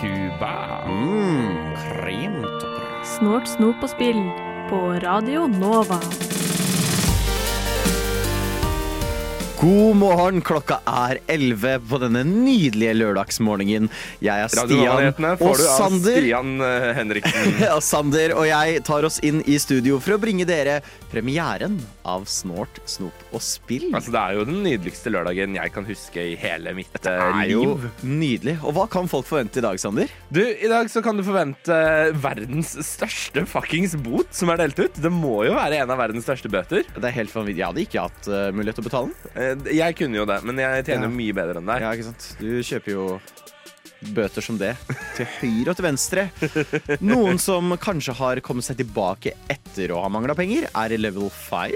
Cuba. Mm, kremtopper. Snort, snop og spill på Radio Nova. God morgen, klokka er 11 på denne nydelige lørdagsmorgenen. Jeg er Stian og får du av Sander. Stian eh, Henriksen. Ja, Sander og jeg tar oss inn i studio for å bringe dere premieren av Snort, snop og spill. Altså, det er jo den nydeligste lørdagen jeg kan huske i hele mitt liv. det eh, er jo nydelig. Og hva kan folk forvente i dag, Sander? Du, I dag så kan du forvente verdens største fuckings bot som er delt ut. Det må jo være en av verdens største bøter. Det er helt vanvittig. Jeg hadde ikke hatt uh, mulighet til å betale den. Eh, Jeg kunne jo det, men jeg tjener jo Ja. mye bedre enn deg. Ja, ikke sant? Du kjøper jo bøter som det. Til høyre og til venstre. Noen som kanskje har kommet seg tilbake etter å ha mangla penger, er i level 5.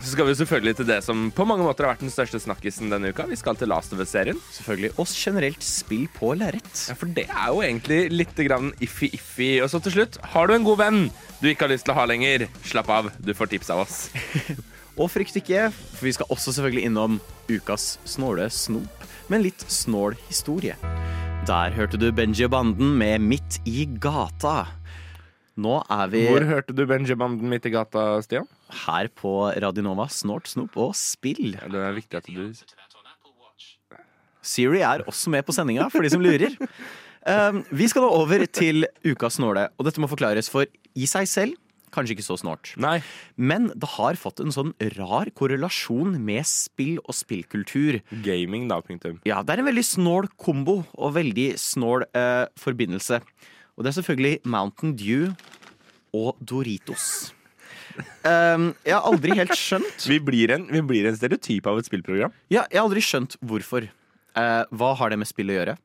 Så skal vi selvfølgelig til det som på mange måter har vært den største snakkisen denne uka. Vi skal til Last of Us-serien. Selvfølgelig. Og generelt spill på lerret. Ja, For det er jo egentlig litt iffy-iffy. Og så til slutt, har du en god venn du ikke har lyst til å ha lenger, slapp av, du får tips av oss. Og frykt ikke, for vi skal også selvfølgelig innom ukas snåle snop, med en litt snål historie. Der hørte du Benji og banden med Midt i gata. Nå er vi Hvor hørte du Benji og Banden midt i gata, Stian? Her på Radionova Snort, snop og spill. Ja, det er viktig at du Siri er også med på sendinga, for de som lurer. Um, vi skal nå over til ukas snåle, og dette må forklares for i seg selv. Kanskje ikke så snålt. Nei. Men det har fått en sånn rar korrelasjon med spill og spillkultur. Gaming, da, punktum. Ja, det er en veldig snål kombo og veldig snål uh, forbindelse. Og det er selvfølgelig Mountain Dew og Doritos. Um, jeg har aldri helt skjønt Vi blir, en, vi blir en stereotyp av et spillprogram. Ja, jeg har aldri skjønt hvorfor. Eh, hva har det med spill å gjøre?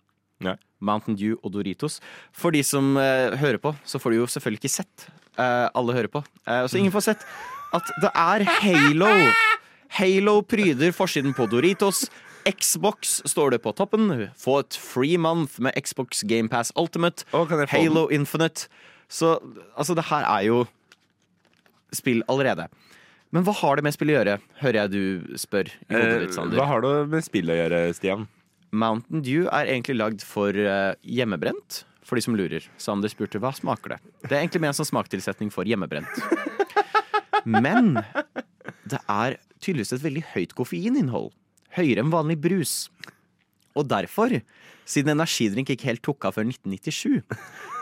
Nei. Mountain Dew og Doritos. For de som eh, hører på, så får de jo selvfølgelig ikke sett. Eh, alle hører på. Eh, så ingen får sett at det er Halo. Halo pryder forsiden på Doritos. Xbox står det på toppen. Få et free month med Xbox GamePass Ultimate. Å, kan jeg få Halo Infinite. Så altså, det her er jo spill allerede. Men hva har det med spill å gjøre, hører jeg du spør i hodet Eh, ditt, Sander. hva har det med spill å gjøre, Stian? Mountain Dew er egentlig lagd for eh, hjemmebrent, for de som lurer. Sander spurte hva smaker det. Det er egentlig ment som smaktilsetning for hjemmebrent. Men det er tydeligvis et veldig høyt koffeininnhold. Høyere enn vanlig brus. Og derfor, siden energidrink ikke helt tok av før 1997,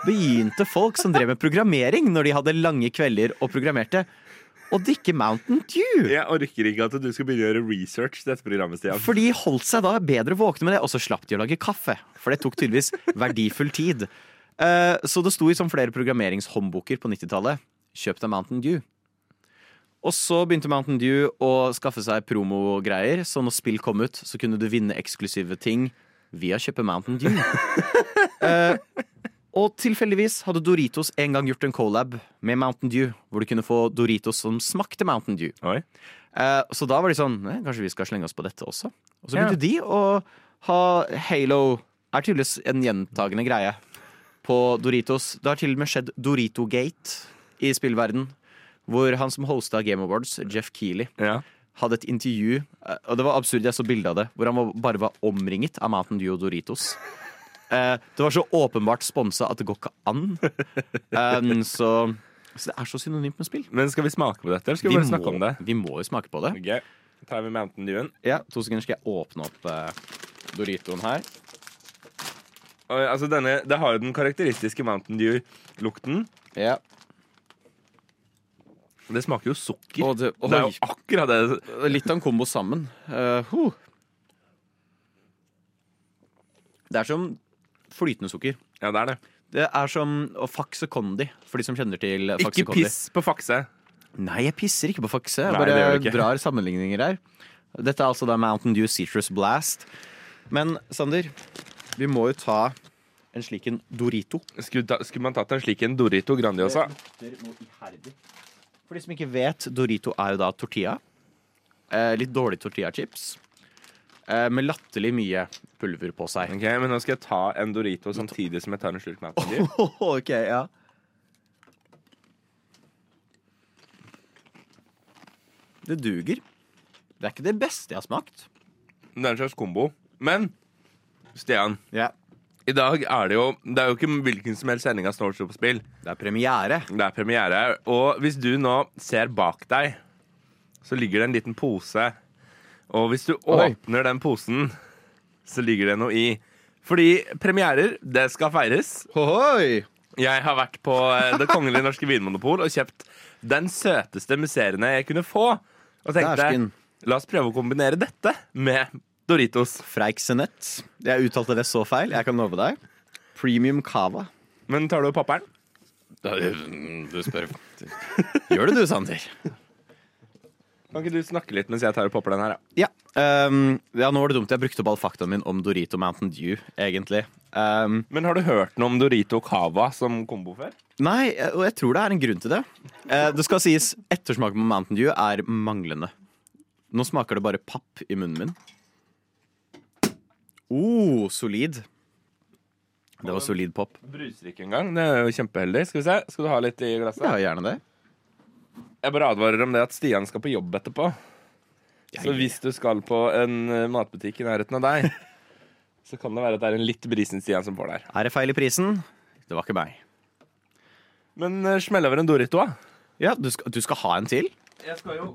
begynte folk som drev med programmering når de hadde lange kvelder og programmerte, å drikke Mountain Dew. Jeg orker ikke at du skal begynne å gjøre research dette programmet, Stian. For de holdt seg da bedre våkne med det, og så slapp de å lage kaffe. For det tok tydeligvis verdifull tid. Eh, Så det sto i som flere programmeringshåndboker på 90-tallet. Kjøp deg Mountain Dew. Og så begynte Mountain Dew å skaffe seg promogreier, så når spill kom ut, så kunne du vinne eksklusive ting via kjøpe Mountain Dew. Eh, og tilfeldigvis hadde Doritos en gang gjort en collab med Mountain Dew, hvor du kunne få Doritos som smakte Mountain Dew. Eh, så da var de sånn eh, Kanskje vi skal slenge oss på dette også? Og så Ja. begynte de å ha Halo Er tydeligvis en gjentagende greie på Doritos. Det har til og med skjedd Dorito-gate i spillverden. Hvor han som hosta Game Awards, Jeff Keeley, Ja. hadde et intervju eh, Og det var absurd, jeg så bilde av det, hvor han bare var omringet av Mountain Dew og Doritos. Eh, det var så åpenbart sponsa at det går ikke an. Um, så, så det er så synonymt med spill. Men skal vi smake på dette, eller skal vi, bare snakke om det? vi må jo smake på det. Ok, tar vi Mountain Dewen. Ja, to sekunder skal jeg åpne opp eh, Doritoen her. Altså denne, det har jo den karakteristiske Mountain Dew-lukten. Ja. Det smaker jo sukker. Og det, det er jo akkurat det. litt av en kombo sammen. Eh, huh. Det er som flytende sukker. Ja, det er det. Det er som å fakse kondi, for de som kjenner til fakse Ikke kondi. piss på fakse. Nei, jeg pisser ikke på fakse. Jeg Nei, det gjør bare du ikke. drar sammenligninger her. Dette er altså da Mountain Dew Citrus Blast. Men Sander, vi må jo ta en slik en Dorito. Skulle, ta, skulle man tatt en slik en Dorito Grandiosa? For de som ikke vet, Dorito er jo da tortilla. Eh, litt dårlig tortillachips. Eh, med latterlig mye pulver på seg. Ok, Men nå skal jeg ta en Dorito samtidig som jeg tar en slurk Mountain Dew. ok, ja. Det duger. Det er ikke det beste jeg har smakt. Det er en slags kombo. Men Stian, Ja. I dag er det jo Det er jo ikke hvilken som helst sending av Snortshop på spill. Det er premiere. Det er premiere. Og hvis du nå ser bak deg, så ligger det en liten pose. Og hvis du Oi. åpner den posen, så ligger det noe i. Fordi premierer, det skal feires. Hohoi! Jeg har vært på eh, Det kongelige norske vinmonopol og kjøpt den søteste musserende jeg kunne få. Og tenkte Dæsken. la oss prøve å kombinere dette med Doritos. Freiksenett. Jeg uttalte det så feil. Jeg kan love deg. Premium cava. Men tar du papperen? Du spør Gjør det du, Sander? Kan ikke du snakke litt mens jeg tar og popper den her? Ja? Ja. Um, ja, nå var det dumt. Jeg brukte opp all faktaen min om Dorito Mountain Dew, egentlig. Um, Men har du hørt noe om Dorito Cava som kombo før? nei, og jeg tror det er en grunn til det. Uh, det skal sies ettersmaken på Mountain Dew er manglende. Nå smaker det bare papp i munnen min. Oh, solid. Det var solid pop. Bruser ikke engang. Det er jo kjempeheldig. Skal vi se. Skal du ha litt i glasset? Ja, gjerne det. Jeg bare advarer om det at Stian skal på jobb etterpå. Så hvis du skal på en eh, matbutikk i nærheten av deg, så kan det være at det er en litt brisen Stian som får der. Er det feil i prisen? Det var ikke meg. Men uh, smell over en Dorito, da. Ja, du skal, du skal ha en til? Jeg skal jo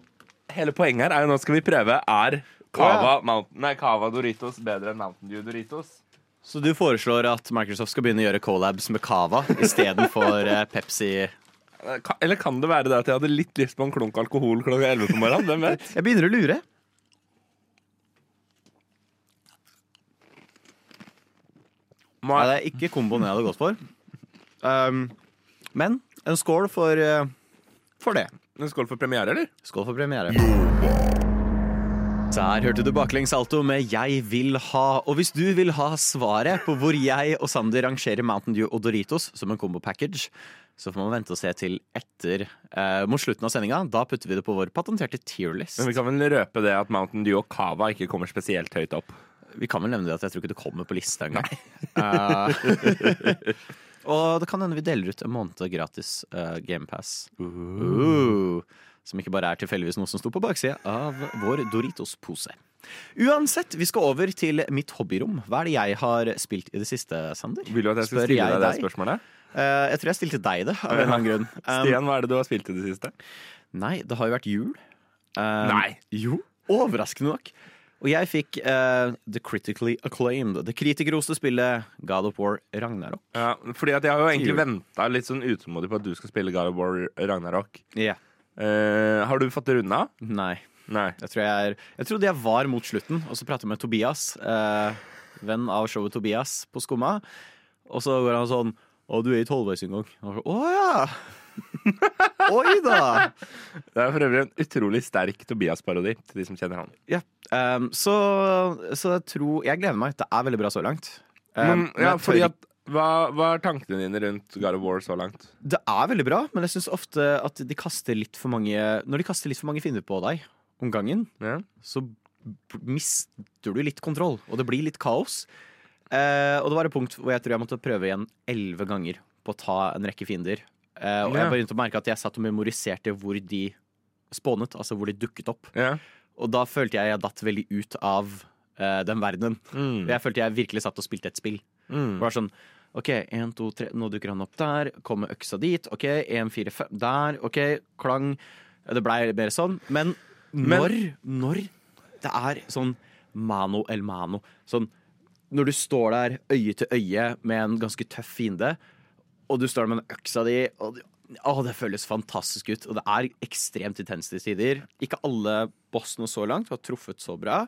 Hele poenget her er jo nå skal vi prøve Er Cava, Mountain, nei, Cava Doritos bedre enn Mountain Dew Doritos. Så du foreslår at Microsoft skal begynne å gjøre collabs med Cava istedenfor uh, Pepsi? Eh, Eller kan det være det at jeg hadde litt lyst på en klunk alkohol klokka 11 på morgenen? Hvem vet? Jeg begynner å lure. Nei, det er ikke komboen jeg hadde gått for. Um, men en skål for, uh, for det. En skål for premiere, eller? Skål for premiere. Der hørte du baklengs salto med 'Jeg vil ha'. Og hvis du vil ha svaret på hvor jeg og Sander rangerer Mountain Dew og Doritos som en combo-package, så får man vente og se til etter eh, mot slutten av sendinga. Da putter vi det på vår patenterte tier-list. Men vi kan vel røpe det at Mountain Dew og Cava ikke kommer spesielt høyt opp. Vi kan vel nevne det at jeg tror ikke det kommer på lista engang. Eh, og det kan hende vi deler ut en måned gratis uh, GamePass. Uh, som ikke bare er tilfeldigvis noe som sto på baksida av vår Doritos-pose. Uansett, vi skal over til mitt hobbyrom. Hva er det jeg har spilt i det siste, Sander? Vil du at jeg skal Spør stille deg det spørsmålet? Uh, jeg tror jeg stilte deg det, av en eller annen grunn. Um, Stian, hva er det du har spilt i det siste? Nei, det har jo vært jul. Um, Nei. Jo, overraskende nok. Og jeg fikk uh, the critically acclaimed, det kritikerroste spillet God of War Ragnarok. Ja, fordi at jeg har jo egentlig venta litt sånn utålmodig på at du skal spille God of War Ragnarok. Ja. Eh, har du fått det runda? Nei. Nei. Jeg, tror jeg, er, jeg trodde jeg var mot slutten, og så pratet jeg med Tobias, eh, venn av showet Tobias på Skumma. Og så går han sånn Å, du er i halvveis engang. Og Å ja! Oi da! Det er for øvrig en utrolig sterk Tobias-parodi til de som kjenner han. Ja. Um, så, så jeg tror Jeg gleder meg. Det er veldig bra så langt. Um, Men, men ja, tør fordi at hva, hva er tankene dine rundt God of War så langt? Det er veldig bra, men jeg syns ofte at de kaster litt for mange Når de kaster litt for mange finner på deg om gangen, Ja. så mister du litt kontroll, og det blir litt kaos. Eh, og det var et punkt hvor jeg tror jeg måtte prøve igjen elleve ganger på å ta en rekke fiender. Eh, og Ja. jeg begynte å merke at jeg satt og memoriserte hvor de spånet, altså hvor de dukket opp. Ja. Og da følte jeg jeg datt veldig ut av eh, den verdenen. Mm. Jeg følte jeg virkelig satt og spilte et spill. Mm. Det var sånn OK, én, to, tre, nå dukker han opp der. Kommer øksa dit. OK, én, fire, fem Der. OK, klang. Det blei mer sånn. Men Men- når, når det er sånn mano el mano Sånn når du står der øye til øye med en ganske tøff fiende, og du står der med den øksa di og å, Det føles fantastisk ut. Og det er ekstremt intenst til tider. Ikke alle bossene så langt har truffet så bra.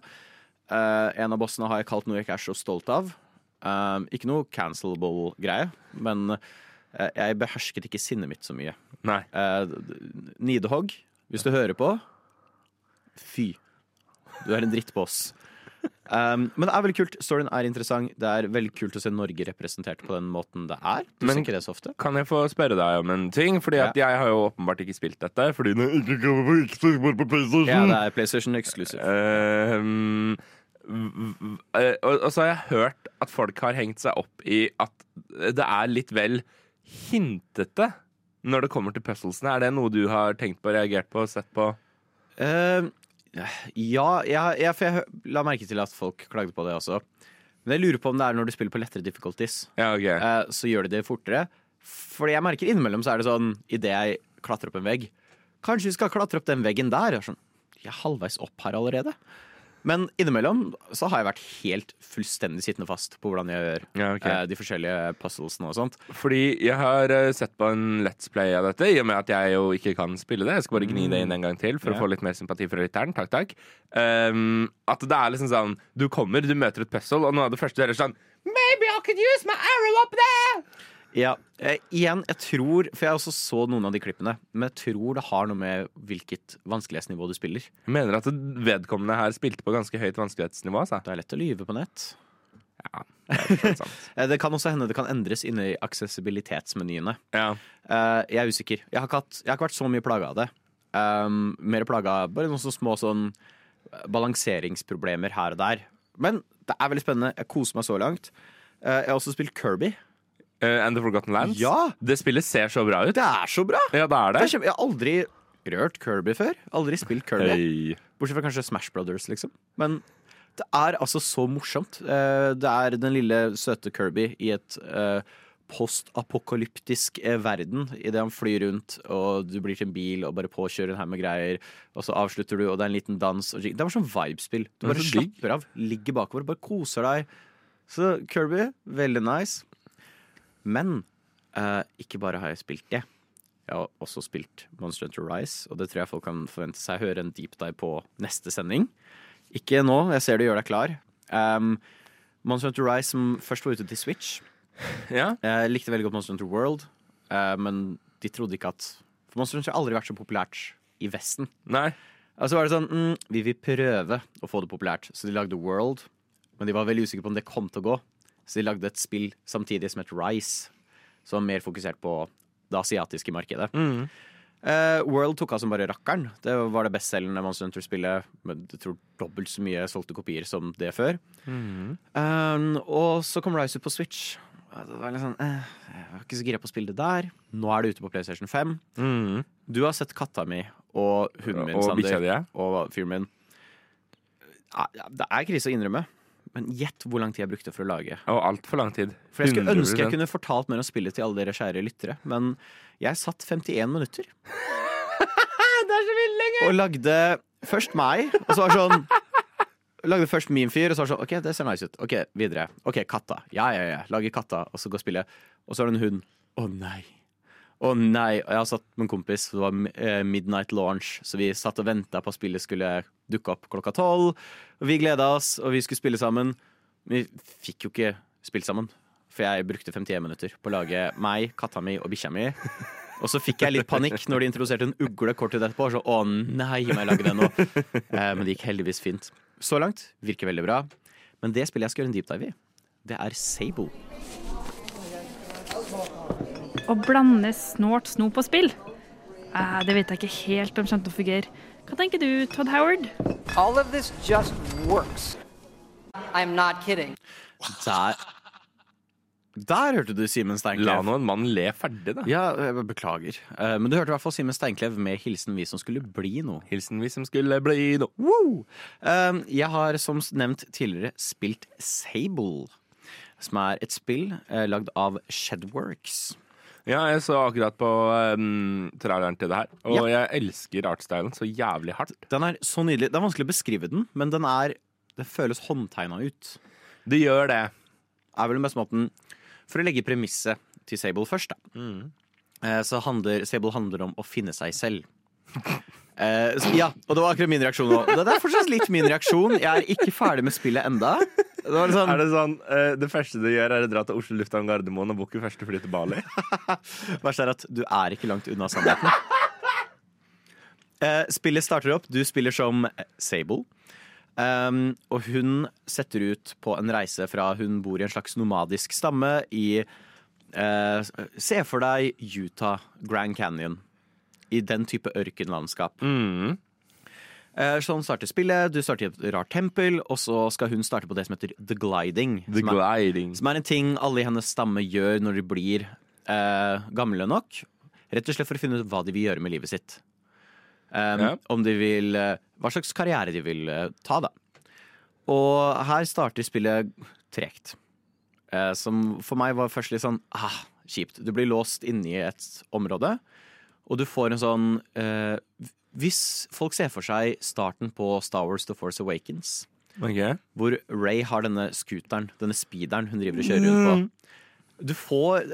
Uh, en av bossene har jeg kalt noe jeg ikke er så stolt av. Um, ikke noe cancelable greie, men uh, jeg behersket ikke sinnet mitt så mye. Nei. Uh, Nidehogg, hvis du hører på Fy. Du er en drittboss. Um, men det er veldig kult. Storyen er interessant. Det er veldig kult å se Norge representert på den måten det er. Du Men- ikke det så ofte. Kan jeg få spørre deg om en ting? Fordi at jeg har jo åpenbart ikke spilt dette. Fordi det ikke kommer på ikke spillbart på PlayStation. Ja, det er PlayStation exclusive. Uh, eh, og, og så har jeg hørt at folk har hengt seg opp i at det er litt vel hintete når det kommer til puzzlesene. Er det noe du har tenkt på, reagert på, sett på? Uh, Ja, jeg, jeg, for jeg la merke til at folk klagde på det også. Men jeg lurer på om det er når du spiller på lettere difficulties. Ja, okay. uh, så gjør de det fortere. Fordi jeg merker innimellom så er det sånn idet jeg klatrer opp en vegg Kanskje vi skal klatre opp den veggen der? Jeg er, sånn, jeg er halvveis opp her allerede. Men innimellom så har jeg vært helt fullstendig sittende fast på hvordan jeg gjør Ja, okay. eh, de forskjellige puzzlesene og sånt. Fordi jeg har eh, sett på en Let's Play av dette, i og med at jeg jo ikke kan spille det. Jeg skal bare gni det inn en gang til for Ja. å få litt mer sympati fra lytteren. Takk, takk. Um, at det er liksom sånn Du kommer, du møter et puzzle, og noe av det første du gjør, er sånn Maybe I could use my arrow up there! Ja, eh, igjen, jeg tror For jeg også så noen av de klippene, men jeg tror det har noe med hvilket vanskelighetsnivå du spiller. Jeg mener at vedkommende her spilte på ganske høyt vanskelighetsnivå. Altså. Det er lett å lyve på nett. Ja, det. Eh, Det kan også hende det kan endres inne i aksessibilitetsmenyene. ja. Eh, jeg er usikker. Jeg har, ikke hatt, jeg har ikke vært så mye plaga av det. Um, mer plaga av bare noen så små sånn eh, balanseringsproblemer her og der. Men det er veldig spennende. Jeg koser meg så langt. Uh, jeg har også spilt Kirby. Eh, And The Forgotten Lands. Ja! Det spillet ser så bra ut. Det er så bra! Ja, det er Det jeg har aldri rørt Kirby før. Aldri spilt Kirby. Hey. Bortsett fra kanskje Smash Brothers, liksom. Men det er altså så morsomt. Eh, Det er den lille søte Kirby i et eh, postapokalyptisk verden idet han flyr rundt og du blir til en bil og bare påkjører en haug med greier, og så avslutter du, og det er en liten dans. Det var sånn vibespill. Du bare slapper av, ligger bakover, bare koser deg. Så Kirby, veldig nice. Men eh, ikke bare har jeg spilt det. Jeg har også spilt Monster Hunter Rise, og det tror jeg folk kan forvente seg høre en deep dive på neste sending. Ikke nå, jeg ser du gjør deg klar. Um, Monster Hunter Rise som først var ute til Switch. Ja. Jeg likte veldig godt Monster Hunter World, uh, men de trodde ikke at For Monster Hunter har aldri vært så populært i Vesten. Nei. Og så var det sånn mm, Vi vil prøve å få det populært, så de lagde World. Men de var veldig usikre på om det kom til å gå, så de lagde et spill samtidig som het Rise, som mer fokusert på det asiatiske markedet. Mm. Uh, World tok av som bare rakkeren. Det var det bestselgende Monster Hunter-spillet med jeg tror dobbelt så mye solgte kopier som det før. Um, og så kom Rise ut på Switch. Det var litt sånn, eh, jeg var ikke så gira på å spille det der. Nå er det ute på PlayStation 5. Mm. Du har sett katta mi og hunden min, Og Sander, og fyren min. Det er krise å innrømme, men gjett hvor lang tid jeg brukte for å lage. Og altfor lang tid. For jeg skulle ønske jeg kunne fortalt mer om spillet til alle dere kjære lyttere, men jeg satt 51 minutter. Det er så vilt lenge! Og lagde først meg, og så var det sånn Lagde først min fyr, og så var det sånn OK, det ser nice ut. OK, videre. OK, katta. Ja, ja, ja. Lager katta, og så går spillet. Og så er det en hund. Å nei. Å nei. Jeg har satt med en kompis, det var eh, midnight launch, så vi satt og venta på at spillet skulle dukke opp klokka tolv. Og vi gleda oss, og vi skulle spille sammen. Men vi fikk jo ikke spilt sammen. For jeg brukte 51 minutter på å lage meg, katta mi og bikkja mi. Og så fikk jeg litt panikk når de introduserte en ugle kort tid etterpå. Så, å nei, må jeg lage det nå? Eh, men det gikk heldigvis fint. Så langt virker veldig bra. Men det spillet jeg skal gjøre en deep dive i, det er Sable. Å blande snålt snop og spill? Eh, det vet jeg ikke helt om kommer til å fungere. Hva tenker du, Todd Howard? All of this just works. I'm not kidding. Der Der hørte du Simen La Steinklev. nå en mann le ferdig, da. Ja, jeg beklager. Eh, Men du hørte i hvert fall Simen Steinklev med hilsen vi som skulle bli noe. Hilsen vi som skulle bli noe. Woo! Um, jeg har som nevnt tidligere spilt Sable. Som er et spill eh, lagd av Shedworks. Ja, jeg så akkurat på um, traileren til det her, og Ja. jeg elsker artstylen så jævlig hardt. Den er så nydelig. Det er vanskelig å beskrive den, men den er Det føles håndtegna ut. Det gjør det. Er vel den beste måten For å legge premisset til Sable først, da. Eh, Så handler Sable handler om å finne seg selv. Eh, så, ja, og det var akkurat min reaksjon òg. Det er fortsatt litt min reaksjon. Jeg er ikke ferdig med spillet enda. Det sånn, Er det sånn, uh, det første du gjør, er å dra til Oslo lufthavn Gardermoen og booke første fly til Bali? Verst er at du er ikke langt unna sannheten. Uh, spillet starter opp. Du spiller som Sable. Um, og hun setter ut på en reise fra hun bor i en slags nomadisk stamme i uh, Se for deg Utah, Grand Canyon. I den type ørkenlandskap. Mm. Sånn starter spillet. Du starter i et rart tempel, og så skal hun starte på det som heter The Gliding. The som er, gliding. som er en ting alle i hennes stamme gjør når de blir eh, gamle nok. Rett og slett for å finne ut hva de vil gjøre med livet sitt. Um, Ja. Om de vil eh, Hva slags karriere de vil uh, ta, da. Og her starter spillet tregt. Uh, som for meg var først litt sånn ah, kjipt. Du blir låst inne i et område, og du får en sånn eh, Hvis folk ser for seg starten på Star Wars The Force Awakens, okay. hvor Ray har denne scooteren, denne speederen hun driver og kjører rundt på. Du får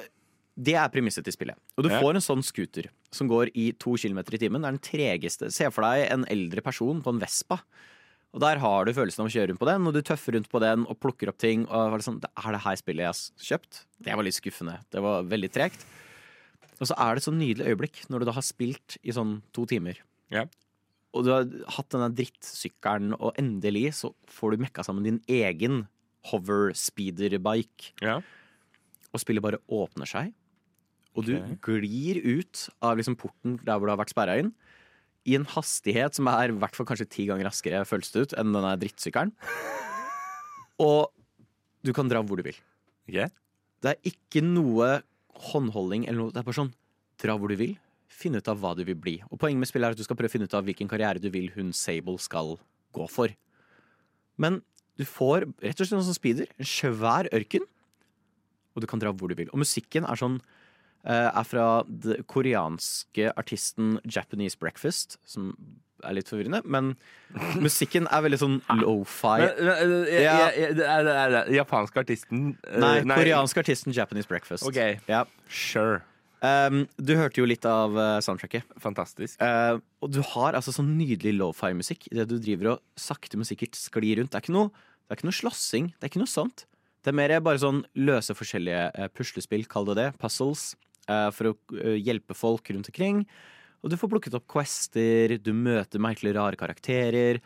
Det er premisset til spillet. Og du Ja. får en sånn scooter som går i to kilometer i timen. Det er den tregeste. Se for deg en eldre person på en Vespa. Og der har du følelsen av å kjøre rundt på den, og du tøffer rundt på den og plukker opp ting. Og er det sånn, Er det her spillet jeg har kjøpt? Det var litt skuffende. Det var veldig tregt. Og så er det et sånn nydelig øyeblikk når du da har spilt i sånn to timer. Ja. Og du har hatt denne drittsykkelen, og endelig så får du mekka sammen din egen hover speeder-bike. Ja. Og spillet bare åpner seg. Og du okay. glir ut av liksom porten der hvor du har vært sperra inn. I en hastighet som er i hvert fall kanskje ti ganger raskere føles det ut enn denne drittsykkelen. Og du kan dra hvor du vil. Okay. Det er ikke noe håndholding eller noe. Det er bare sånn dra hvor du vil. Finne ut av hva du vil bli. Og Poenget med spillet er at du skal prøve å finne ut av hvilken karriere du vil hun Sable skal gå for. Men du får rett og slett noe som speeder. En svær ørken. Og du kan dra hvor du vil. Og musikken er sånn eh, er fra den koreanske artisten Japanese Breakfast, som er litt forvirrende. Men musikken er veldig sånn lofi. Men, eh, den japanske artisten eh, Nei, koreanske artisten Japanese Breakfast. Ok. Ja. Sure. Um, du hørte jo litt av eh, soundtracket. Fantastisk. Uh, og du har altså sånn nydelig lofi-musikk Det du driver og sakte, men sikkert sklir rundt. Det er ikke noe, det er ikke noe slåssing. Det er ikke noe sånt. Det er mer bare sånn løse forskjellige uh, puslespill, kall det det. Puzzles. eh, for å hjelpe folk rundt omkring. Og du får plukket opp quester, du møter merkelig rare karakterer.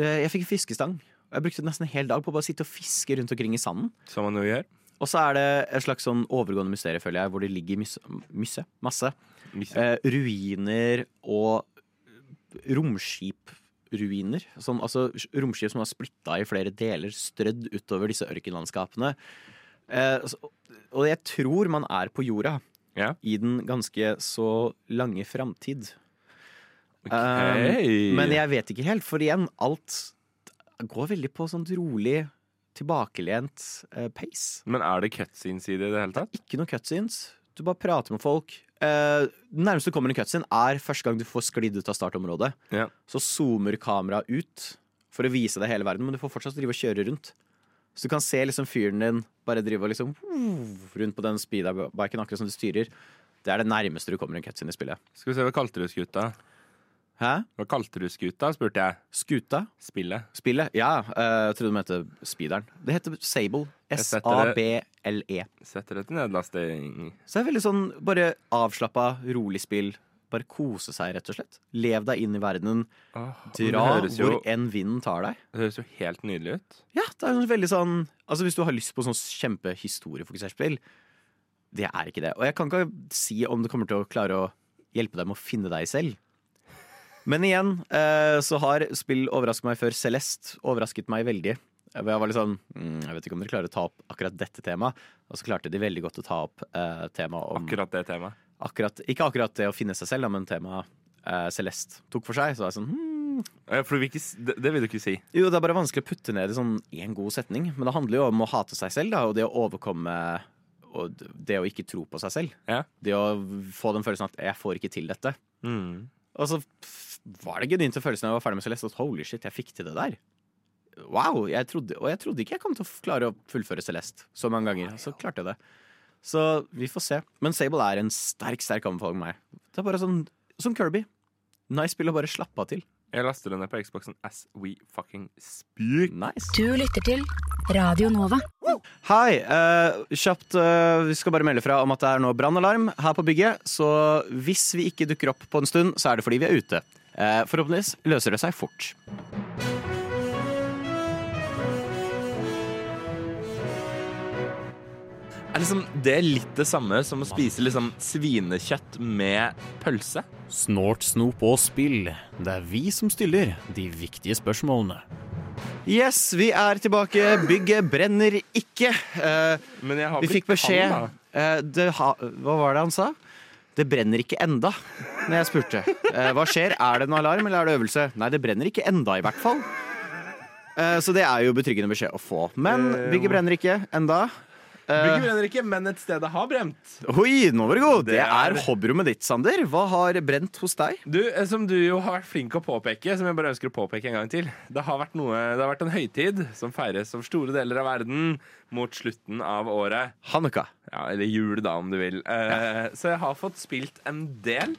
Jeg fikk fiskestang. Jeg brukte nesten en hel dag på å bare sitte og fiske rundt omkring i sanden. Som man jo gjør. Og så er det et slags sånn overgående mysterium, føler jeg, hvor det ligger mysse, mysse masse eh, ruiner og romskipruiner. Som, altså romskip som er splitta i flere deler, strødd utover disse ørkenlandskapene. Eh, så- og jeg tror man er på jorda Ja. i den ganske så lange framtid. Okay. Um, men jeg vet ikke helt, for igjen, alt går veldig på sånt rolig, tilbakelent eh, pace. Men er det cutscenes i det i det hele tatt? Ikke noe cutscenes. Du bare prater med folk. Eh, det nærmeste du kommer en cutscene, er første gang du får sklidd ut av startområdet. Ja. Så zoomer kameraet ut for å vise deg hele verden, men du får fortsatt drive og kjøre rundt. Så du kan se liksom fyren din bare drive og liksom rundt på den speederbiken akkurat som du styrer. Det er det nærmeste du kommer en cutscene i spillet. Skal vi se, hva kalte du skuta? Hæ? Hva kalte du skuta, spurte jeg. Skuta? Spillet. Spillet? Ja, eh, jeg trodde de het speederen. Det heter Sable. S-A-B-L-E. Setter det til nedlasting. Så det er veldig sånn bare avslappa, rolig spill. Bare kose seg, rett og slett. Lev deg inn i verdenen. Åh, Dra det høres jo, hvor enn vinden tar deg. det høres jo helt nydelig ut. Ja, det er jo veldig sånn Altså Hvis du har lyst på sånn kjempehistoriefokusert spill, det er ikke det. Og jeg kan ikke si om det kommer til å klare å hjelpe deg med å finne deg selv. Men igjen eh, så har spill overrasket meg før. Celeste overrasket meg veldig. Jeg var litt sånn mm, Jeg vet ikke om dere klarer å ta opp akkurat dette temaet. Og så klarte de veldig godt å ta opp eh, temaet om Akkurat det temaet. akkurat, Ikke akkurat det å finne seg selv, men temaet eh, Celeste tok for seg. Så var jeg sånn hmm, Ja, vil ikke, det, det vil du ikke si. Jo, det er bare vanskelig å putte ned i sånn én god setning. Men det handler jo om å hate seg selv, da, og det å overkomme Og det å ikke tro på seg selv. Ja. Det å få den følelsen at 'jeg får ikke til dette'. Mm. Og så var det genuint den følelsen når jeg var ferdig med Celeste. At holy shit, jeg fikk til det der. Wow, jeg trodde, Og jeg trodde ikke jeg kom til å klare å fullføre Celeste så mange ganger. Så klarte jeg det. Så vi får se. Men Sable er en sterk, sterk anbefaling for meg. Det er bare sånn som Kirby. Nice spill å bare slappe av til. Jeg laster den ned på Xboxen as we fucking speak. Nice. Du lytter til Radio Nova. Hei. Uh, kjapt, uh, vi skal bare melde fra om at det er nå brannalarm her på bygget. Så hvis vi ikke dukker opp på en stund, så er det fordi vi er ute. Eh, forhåpentligvis løser det seg fort. Er liksom det litt det samme som å spise liksom svinekjøtt med pølse? Snort, snop og spill. Det er vi som stiller de viktige spørsmålene. Yes, vi er tilbake. Bygget brenner ikke. Uh, Men jeg har vi blitt fikk beskjed kald, da. eh, det ha, Hva var det han sa? Det brenner ikke enda, når jeg spurte. Eh, hva skjer? Er det en alarm, eller er det øvelse? Nei, det brenner ikke enda, i hvert fall. Eh, så det er jo betryggende beskjed å få. Men Eh, bygget brenner ikke enda. Bygget brenner ikke, men et sted det har brent. Oi, nå var det god! Det er hobbyrommet ditt, Sander. Hva har brent hos deg? Du, eh, Som du jo har vært flink å påpeke, som jeg bare ønsker å påpeke en gang til. Det har vært, noe, det har vært en høytid som feires over store deler av verden mot slutten av året. Hanukka. Ja, eller jul, da, om du vil. Ja. Så jeg har fått spilt en del.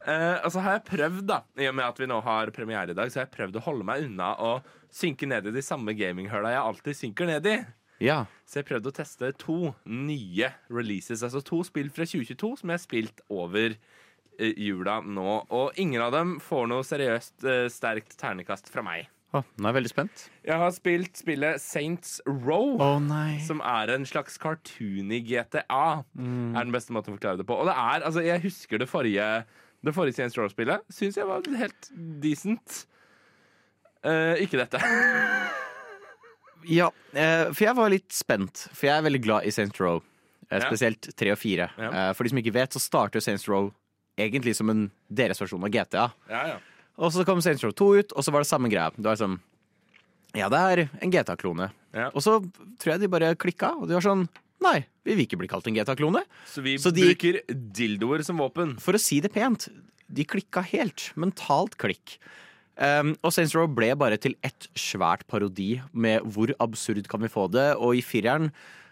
Uh, og så har jeg prøvd, da, i og med at vi nå har premiere i dag, så har jeg prøvd å holde meg unna å synke ned i de samme gaminghøla jeg alltid synker ned i. Ja. Så jeg prøvde å teste to nye releases, altså to spill fra 2022 som jeg har spilt over eh, jula nå. Og ingen av dem får noe seriøst eh, sterkt ternekast fra meg. Oh, nå er jeg veldig spent. Jeg har spilt spillet Saints Row. Oh. Som er en slags cartoony GTA. Er den beste måten å forklare det på. Og det er, altså Jeg husker det forrige Det forrige Saints Row-spillet. Syns jeg var helt decent. Eh, ikke dette. Ja, eh, for jeg var litt spent. For jeg er veldig glad i Saints Row. Eh, spesielt tre og fire. Eh, for de som ikke vet, så starter Saints Row egentlig som en deres versjon av GTA. Ja, ja. Og så kom Saints Row 2 ut, og så var det samme greia. Det var sånn Ja, det er en GTA-klone. Ja. Og så tror jeg de bare klikka, og de var sånn Nei, vi vil ikke bli kalt en GTA-klone. Så vi Så de- bruker dildoer som våpen. For å si det pent, de klikka helt. Mentalt klikk. Um, og Saints Row ble bare til ett svært parodi med hvor absurd kan vi få det. Og i fireren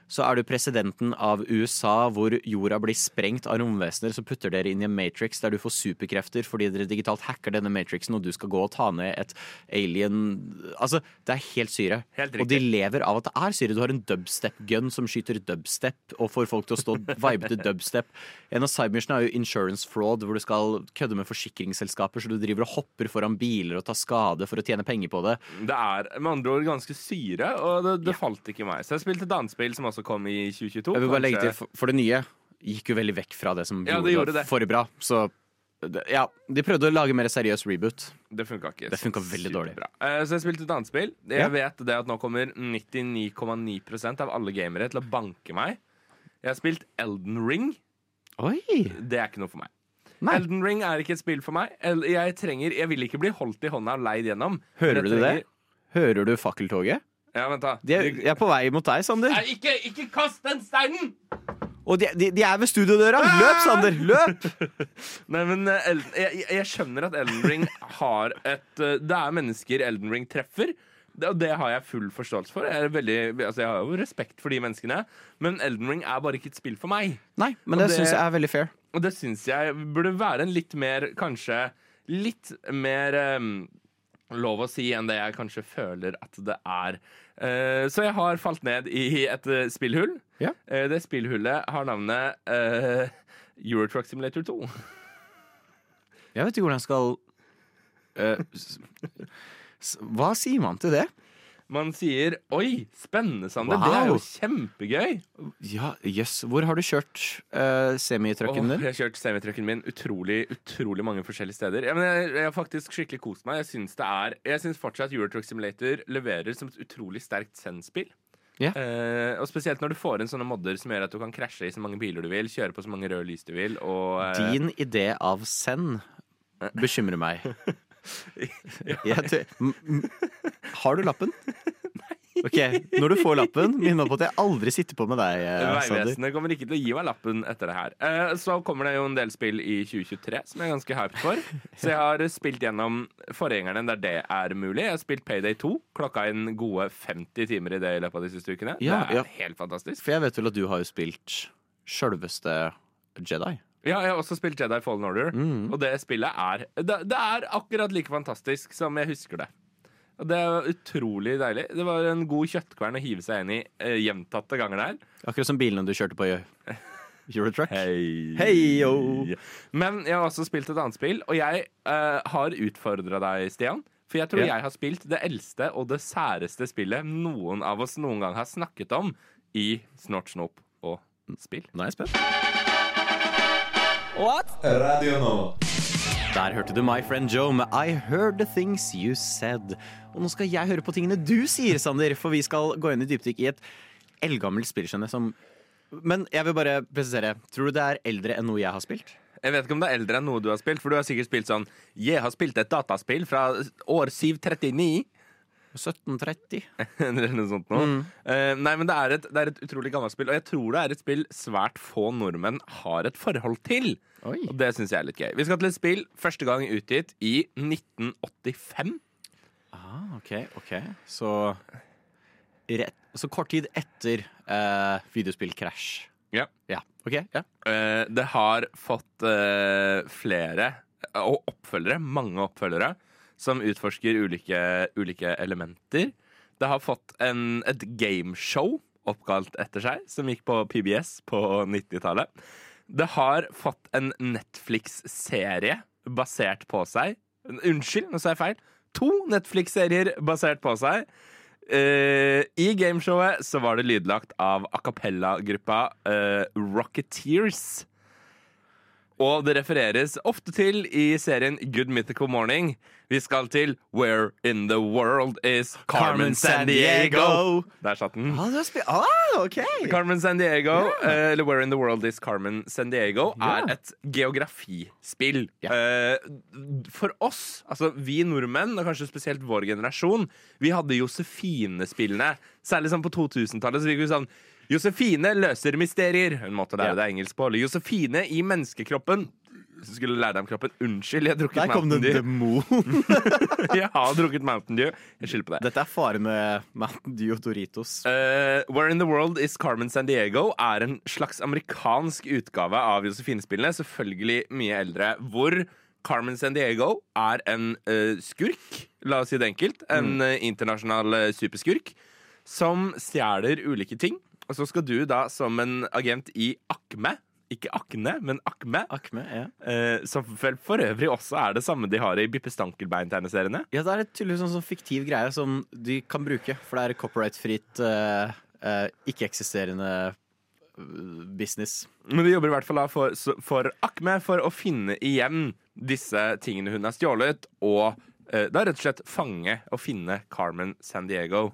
så er du presidenten av USA hvor jorda blir sprengt av romvesener som putter dere inn i en matrix der du får superkrefter fordi dere digitalt hacker denne matrixen og du skal gå og ta ned et alien Altså, det er helt syre. Helt og de lever av at det er syre. Du har en dubstep-gun som skyter dubstep og får folk til å stå vibe til dubstep. En av sidemissionene er jo insurance fraud, hvor du skal kødde med forsikringsselskaper så du driver og hopper foran biler og tar skade for å tjene penger på det. Det er med andre ord ganske syre, og det, det falt ikke meg. Så jeg spilte et annet spill som kom i 2022. Jeg vil bare legge til, for- for det nye gikk jo veldig vekk fra det som Ja, det gjorde det. for bra. Så ja, de prøvde å lage mer seriøs reboot. Det funka ikke. Det funka veldig dårlig. Eh, Så jeg spilte et annet spill. Jeg Ja. vet det at nå kommer 99,9% av alle gamere til å banke meg. Jeg har spilt Elden Ring. Oi! Det er ikke noe for meg. Nei. Elden Ring er ikke et spill for meg. Jeg trenger, jeg vil ikke bli holdt i hånda og leid gjennom. Hører du det? Hører du fakkeltoget? Ja, vent da. De er, de er på vei mot deg, Sander. Nei, ikke, ikke kast den steinen! Og de, de, de er ved studiodøra! Løp, Sander! Løp! Nei, men eh, Elden, jeg, jeg- skjønner at Elden Ring har et eh, Det er mennesker Elden Ring treffer. Det, og det har jeg full forståelse for. Jeg, er veldig, altså jeg har jo respekt for de menneskene. Men Elden Ring er bare ikke et spill for meg. Nei, men Og det, det- syns jeg er veldig fair. Og det syns jeg burde være en litt mer, kanskje Litt mer eh, lov å si enn det jeg kanskje føler at det er. Eh, så jeg har falt ned i et eh, spillhull. Ja. Eh, det spillhullet har navnet Eurotruck Simulator 2. Jeg vet ikke hvordan jeg skal Hva sier man til det? Man sier 'oi, spennende, Sander'. Det er jo kjempegøy. Ja, jøss. Hvor har du kjørt uh, semitrucken Åh, din? jeg har kjørt semitrucken min utrolig utrolig mange forskjellige steder. Ja, men jeg, jeg har faktisk skikkelig kost meg. Jeg syns, det er, jeg syns fortsatt Eurotruck Simulator leverer som et utrolig sterkt sendspill. Yeah. Eh, og spesielt når du får inn sånne modder som gjør at du kan krasje i så mange biler du vil, kjøre på så mange røde lys du vil, og uh... Din idé av send bekymrer meg. Har du lappen? Ok, Når du får lappen, minn meg på at jeg aldri sitter på med deg. eh, Vegvesenet kommer ikke til å gi meg lappen etter det her. Eh, så kommer det jo en del spill i 2023 som jeg er ganske hyped for. Så jeg har spilt gjennom forgjengerne der det er mulig. Jeg har spilt Payday 2. Klokka inn gode 50 timer i det i løpet av de siste ukene. Ja, det er ja. helt fantastisk. For jeg vet vel at du har jo spilt sjølveste Jedi. Ja, jeg har også spilt Jedi Fallen Order, Mm. og det spillet er det, det er akkurat like fantastisk som jeg husker det. Og det er utrolig deilig. Det var en god kjøttkvern å hive seg inn i eh, gjentatte ganger der. Akkurat som bilene du kjørte på i Eurotruck. Hei. Hei. Men jeg har også spilt et annet spill, og jeg eh, har utfordra deg, Stian. For jeg tror yeah. jeg har spilt det eldste og det særeste spillet noen av oss noen gang har snakket om i Snort, Snop og spill. Nå er jeg spent. Der hørte du My Friend Joe med I Heard The Things You Said. Og nå skal jeg høre på tingene du sier, Sander, for vi skal gå inn i dypdykk i et eldgammelt spill som Men jeg vil bare presisere. Tror du det er eldre enn noe jeg har spilt? Jeg vet ikke om det er eldre enn noe du har spilt, for du har sikkert spilt sånn Jeg har spilt et dataspill fra år 739. 1730. Eller noe sånt noe. Eh, nei, men det er, et, det er et utrolig gammelt spill, og jeg tror det er et spill svært få nordmenn har et forhold til. Oi. Og det syns jeg er litt gøy. Vi skal til et spill første gang utgitt i 1985. Ah, OK. ok Så, rett, så kort tid etter uh, videospill Crash. Ja. Ja, ok, ja. Eh, det har fått eh, flere og oppfølgere, mange oppfølgere, som utforsker ulike, ulike elementer. Det har fått en, et gameshow oppkalt etter seg, som gikk på PBS på 90-tallet. Det har fått en Netflix-serie basert på seg. Unnskyld, nå sa jeg feil. To Netflix-serier basert på seg. Uh, I gameshowet så var det lydlagt av a cappella-gruppa uh, Rocketeers. Og det refereres ofte til i serien Good Mythical Morning. Vi skal til Where in the World is Carmen San Diego? Der satt den. Ah, ah, OK! Carmen San Diego, eh, eller Where in the World is Carmen San Diego, Ja. er et geografispill. Yeah. For oss, altså vi nordmenn, og kanskje spesielt vår generasjon, vi hadde Josefine-spillene. Særlig sånn på 2000-tallet. Så vi kunne sånn Josefine løser mysterier. Hun måtte lære deg engelsk på. Josefine i menneskekroppen. Så skulle lære deg om kroppen. Unnskyld, jeg har drukket Der kom det Mountain en Dew. demon. Jeg har drukket Mountain Dew. Jeg skylder på det. Dette er fare med Mountain Dew og Doritos. Uh, Where in the World is Carmen San Diego er en slags amerikansk utgave av Josefine-spillene. Selvfølgelig mye eldre. Hvor Carmen San Diego er en uh, skurk, la oss si det enkelt. En uh, internasjonal superskurk som stjeler ulike ting. Og så skal du da som en agent i Akme ikke Akne, men Akme. Akme, ja. eh, som vel for øvrig også er det samme de har i Bippe Stankelbein-tegneseriene. Ja, det er et tydeligvis en sånn fiktiv greie som de kan bruke, for det er copyright-fritt, eh, eh, ikke-eksisterende eh, business. Men de jobber i hvert fall for, for Akme for å finne igjen disse tingene hun har stjålet, og eh, da rett og slett fange og finne Carmen San Diego.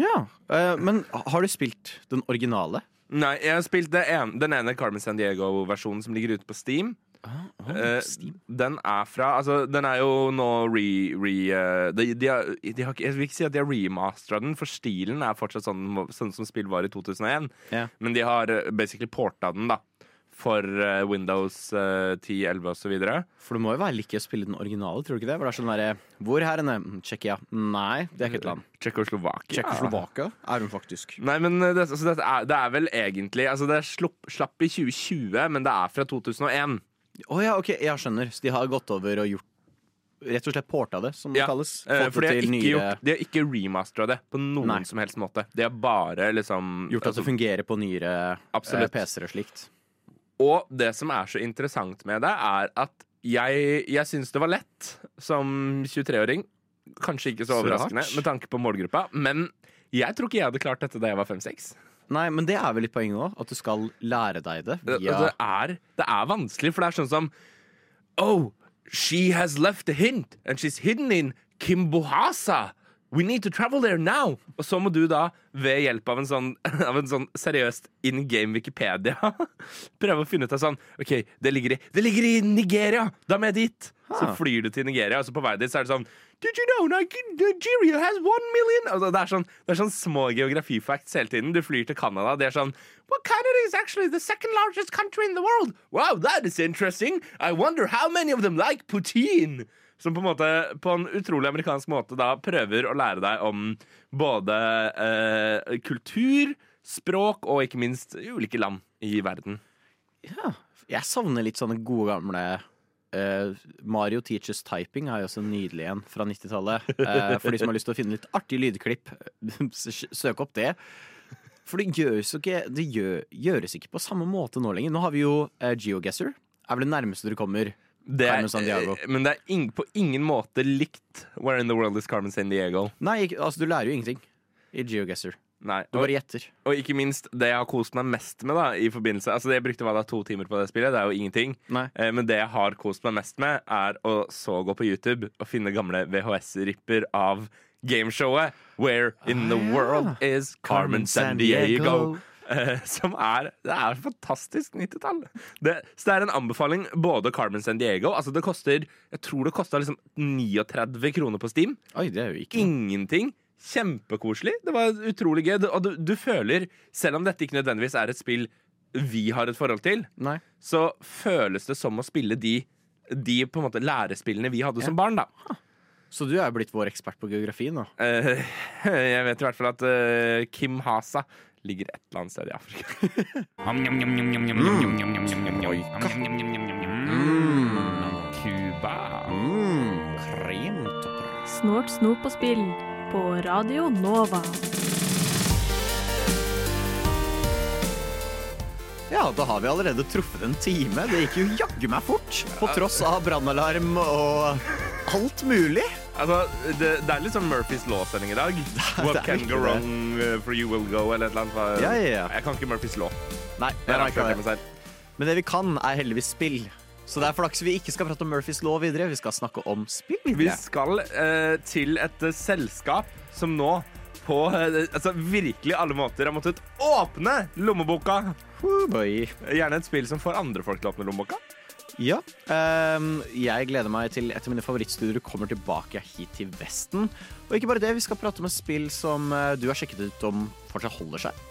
Ja, eh, Men har du spilt den originale? Nei, jeg har spilt det en, den ene Carmen San Diego-versjonen som ligger ute på Steam. Eh, den er fra Altså, den er jo nå re... re eh, de, de har, de har, jeg vil ikke si at de har remastera den, for stilen er fortsatt sånn, sånn som spill var i 2001. Yeah. Men de har eh, basically porta den, da. For eh, Windows uh, 10, 11 osv. For det må jo være like å spille den originale, tror du ikke det? For det er sånn derre Hvor her inne? Mm, Tsjekkia? Nei, det er ikke et land. Tsjekkoslovakia. Tsjekkoslovakia er hun faktisk. Nei, men eh, det, altså, det, er, det er vel egentlig Altså, det slopp, slapp i 2020, men det er fra 2001. Å ja, ok, jeg skjønner. Så de har gått over og gjort Rett og slett porta det, som det Ja, kalles. Eh, for de har, ikke nye... gjort, de har ikke remastera det på noen Nei. som helst måte. De har bare liksom Gjort at altså, det fungerer på nyere. PC-er og slikt. Og det som er så interessant med det, er at jeg, jeg syns det var lett som 23-åring. Kanskje ikke så overraskende med tanke på målgruppa, men jeg tror ikke jeg hadde klart dette da jeg var 5-6. Nei, men det er vel litt poenget òg. At du skal lære deg det Det, via det, er, det er vanskelig, for det er sånn som Oh, she has left a hint, and she's hidden in Kimbohasa. We need to travel there now. Og så må du da, ved hjelp av en sånn, av en sånn seriøst in game Wikipedia, prøve å finne ut av sånn OK, det ligger i, det ligger i Nigeria! Da må jeg dit! Så flyr du til Nigeria, og så på vei dit så er det sånn Did you know Nigeria has one million? Altså, det, er sånn, det er sånn små geografifacts hele tiden. Du flyr til Canada, det er sånn Well, Canada is actually the second largest country in the world. Wow, that is interesting. I wonder how many of them like poutine. Som på en måte, på en utrolig amerikansk måte da prøver å lære deg om både eh, kultur, språk og ikke minst ulike land i verden. Ja. Jeg savner litt sånne gode gamle eh, Mario Teaches Typing er jo også nydelig en fra 90-tallet. Eh, for de som har lyst til å finne litt artig lydklipp, søk opp det. For det gjøres, ikke, det gjør, gjøres ikke på samme måte nå lenger. Nå har vi jo eh, GeoGuessr. Er vel det nærmeste du kommer. Det er, Carmen San Diego. eh, men det er ing, på ingen måte likt Where in the World is Carmen San Diego. Nei, ikke, altså du lærer jo ingenting i GeoGuessr. Nei, Du bare gjetter. og ikke minst det jeg har kost meg mest med da i forbindelse Altså Jeg brukte hva da, to timer på det spillet, det er jo ingenting. Eh, men det jeg har kost meg mest med, er å så gå på YouTube og finne gamle VHS-ripper av gameshowet Where in the Ah, ja. World is Carmen San Diego. Eh, som er Det er fantastisk 90-tall. Så det er en anbefaling både Carmen San Diego Altså det koster Jeg tror det kosta liksom 39 kroner på Steam. Oi, det er jo ikke. Ingenting. Kjempekoselig. Det var utrolig gøy. Og du, du føler, selv om dette ikke nødvendigvis er et spill vi har et forhold til, Nei. så føles det som å spille de, de på en måte lærespillene vi hadde som barn, da. Så du er blitt vår ekspert på geografi nå. Eh, jeg vet i hvert fall at eh, Kim Hasa ligger et eller annet sted i Afrika. Cuba. Mm. Snort, snop og spill på Radio Nova. Ja, da har vi allerede truffet en time. Det gikk jo jaggu meg fort. På tross av brannalarm og alt mulig. Altså, det, det er litt sånn Murphys Law-sending i dag. What can go wrong uh, for you will go, eller et eller annet. Ja, ja, ja. Jeg kan ikke Murphys Law. Nei, Jeg jeg ikke det. Men det vi kan, er heldigvis spill. Så det er flaks vi ikke skal prate om Murphys lov videre. Vi skal snakke om spill videre. Vi skal eh, til et uh, selskap som nå på uh, altså, virkelig alle måter har måttet åpne lommeboka. Oh. Gjerne et spill som får andre folk til å åpne lommeboka. Ja. ehm, jeg gleder meg til et av mine favorittstudier kommer tilbake hit til Vesten. Og ikke bare det, vi skal prate om et spill som eh, du har sjekket ut om fortsatt holder seg.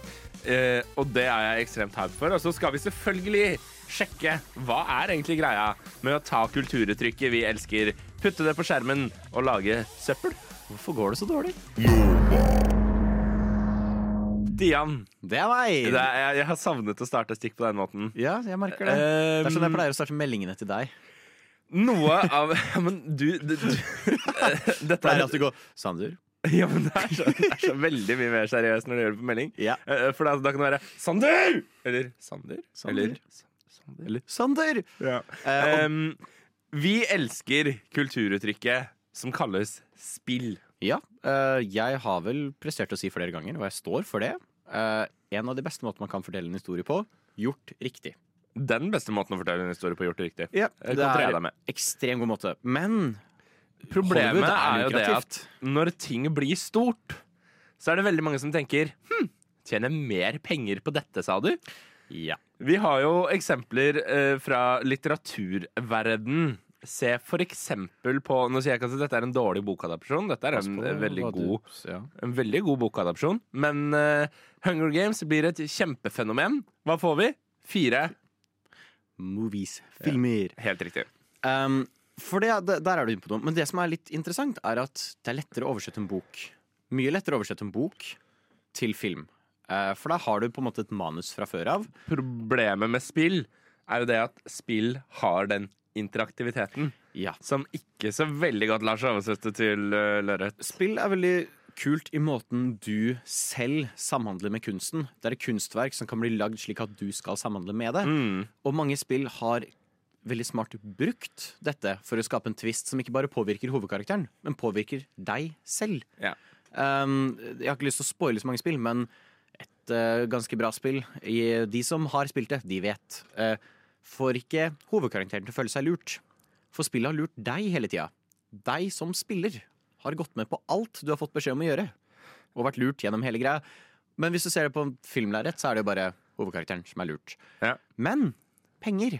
Eh, og det er jeg ekstremt hype for. Og så skal vi selvfølgelig sjekke hva er egentlig greia med å ta kulturuttrykket vi elsker, putte det på skjermen og lage søppel. Hvorfor går det så dårlig? Stian, Det er meg! det er, jeg, jeg har savnet å starte stikk på den måten. Ja, jeg merker det. Det er sånn jeg Um, pleier å starte meldingene til deg. Noe av ja, Men du, du, du Dette Pleier er alltid å gå Sander? Ja, men det er, så, det er så veldig mye mer seriøst når du gjør det på melding. Ja. Eh, For da, da kan det være Sander! Eller Sander. Sander. Eller Sander. Eller Sander! Ja. Eh, Um, vi elsker kulturuttrykket som kalles spill. Ja, eh, jeg har vel prestert å si flere ganger, og jeg står for det. Eh, en av de beste måtene man kan fortelle en historie på, gjort riktig. Den beste måten å fortelle en historie på gjort riktig. Ja, det er en med. ekstremt god måte. Men Problemet er er jo det at når ting blir stort, så er det veldig mange som tenker hm, tjener mer penger på dette, sa du? ja. Vi har jo eksempler eh, fra litteraturverden. Se for eksempel på Nå sier jeg ikke at dette er en dårlig bokadapsjon. Dette er en, på veldig god, ja. en veldig god bokadapsjon. Men uh, Hunger Games blir et kjempefenomen. Hva får vi? Fire. Movies. Filmer. Helt riktig. Um, for det, det, der er du inne på noe. Men det som er litt interessant, er at det er lettere å oversette en bok. Mye lettere å oversette en bok til film. Uh, for da har du på en måte et manus fra før av. Problemet med spill er jo det at spill har den interaktiviteten Ja. som ikke så veldig godt lar seg oversette til uh, lerret. Spill er veldig kult i måten du selv samhandler med kunsten. Det er et kunstverk som kan bli lagd slik at du skal samhandle med det. Mm. Og mange spill har veldig smart brukt dette for å skape en twist som ikke bare påvirker hovedkarakteren, men påvirker deg selv. Ja. Um, jeg har ikke lyst til å spoile så mange spill, men et uh, ganske bra spill i, De som har spilt det, de vet. eh, får ikke hovedkarakteren til å føle seg lurt. For spillet har lurt deg hele tida. Deg som spiller har gått med på alt du har fått beskjed om å gjøre. Og vært lurt gjennom hele greia. Men hvis du ser det på filmlerret, så er det jo bare hovedkarakteren som er lurt. Ja. Men penger.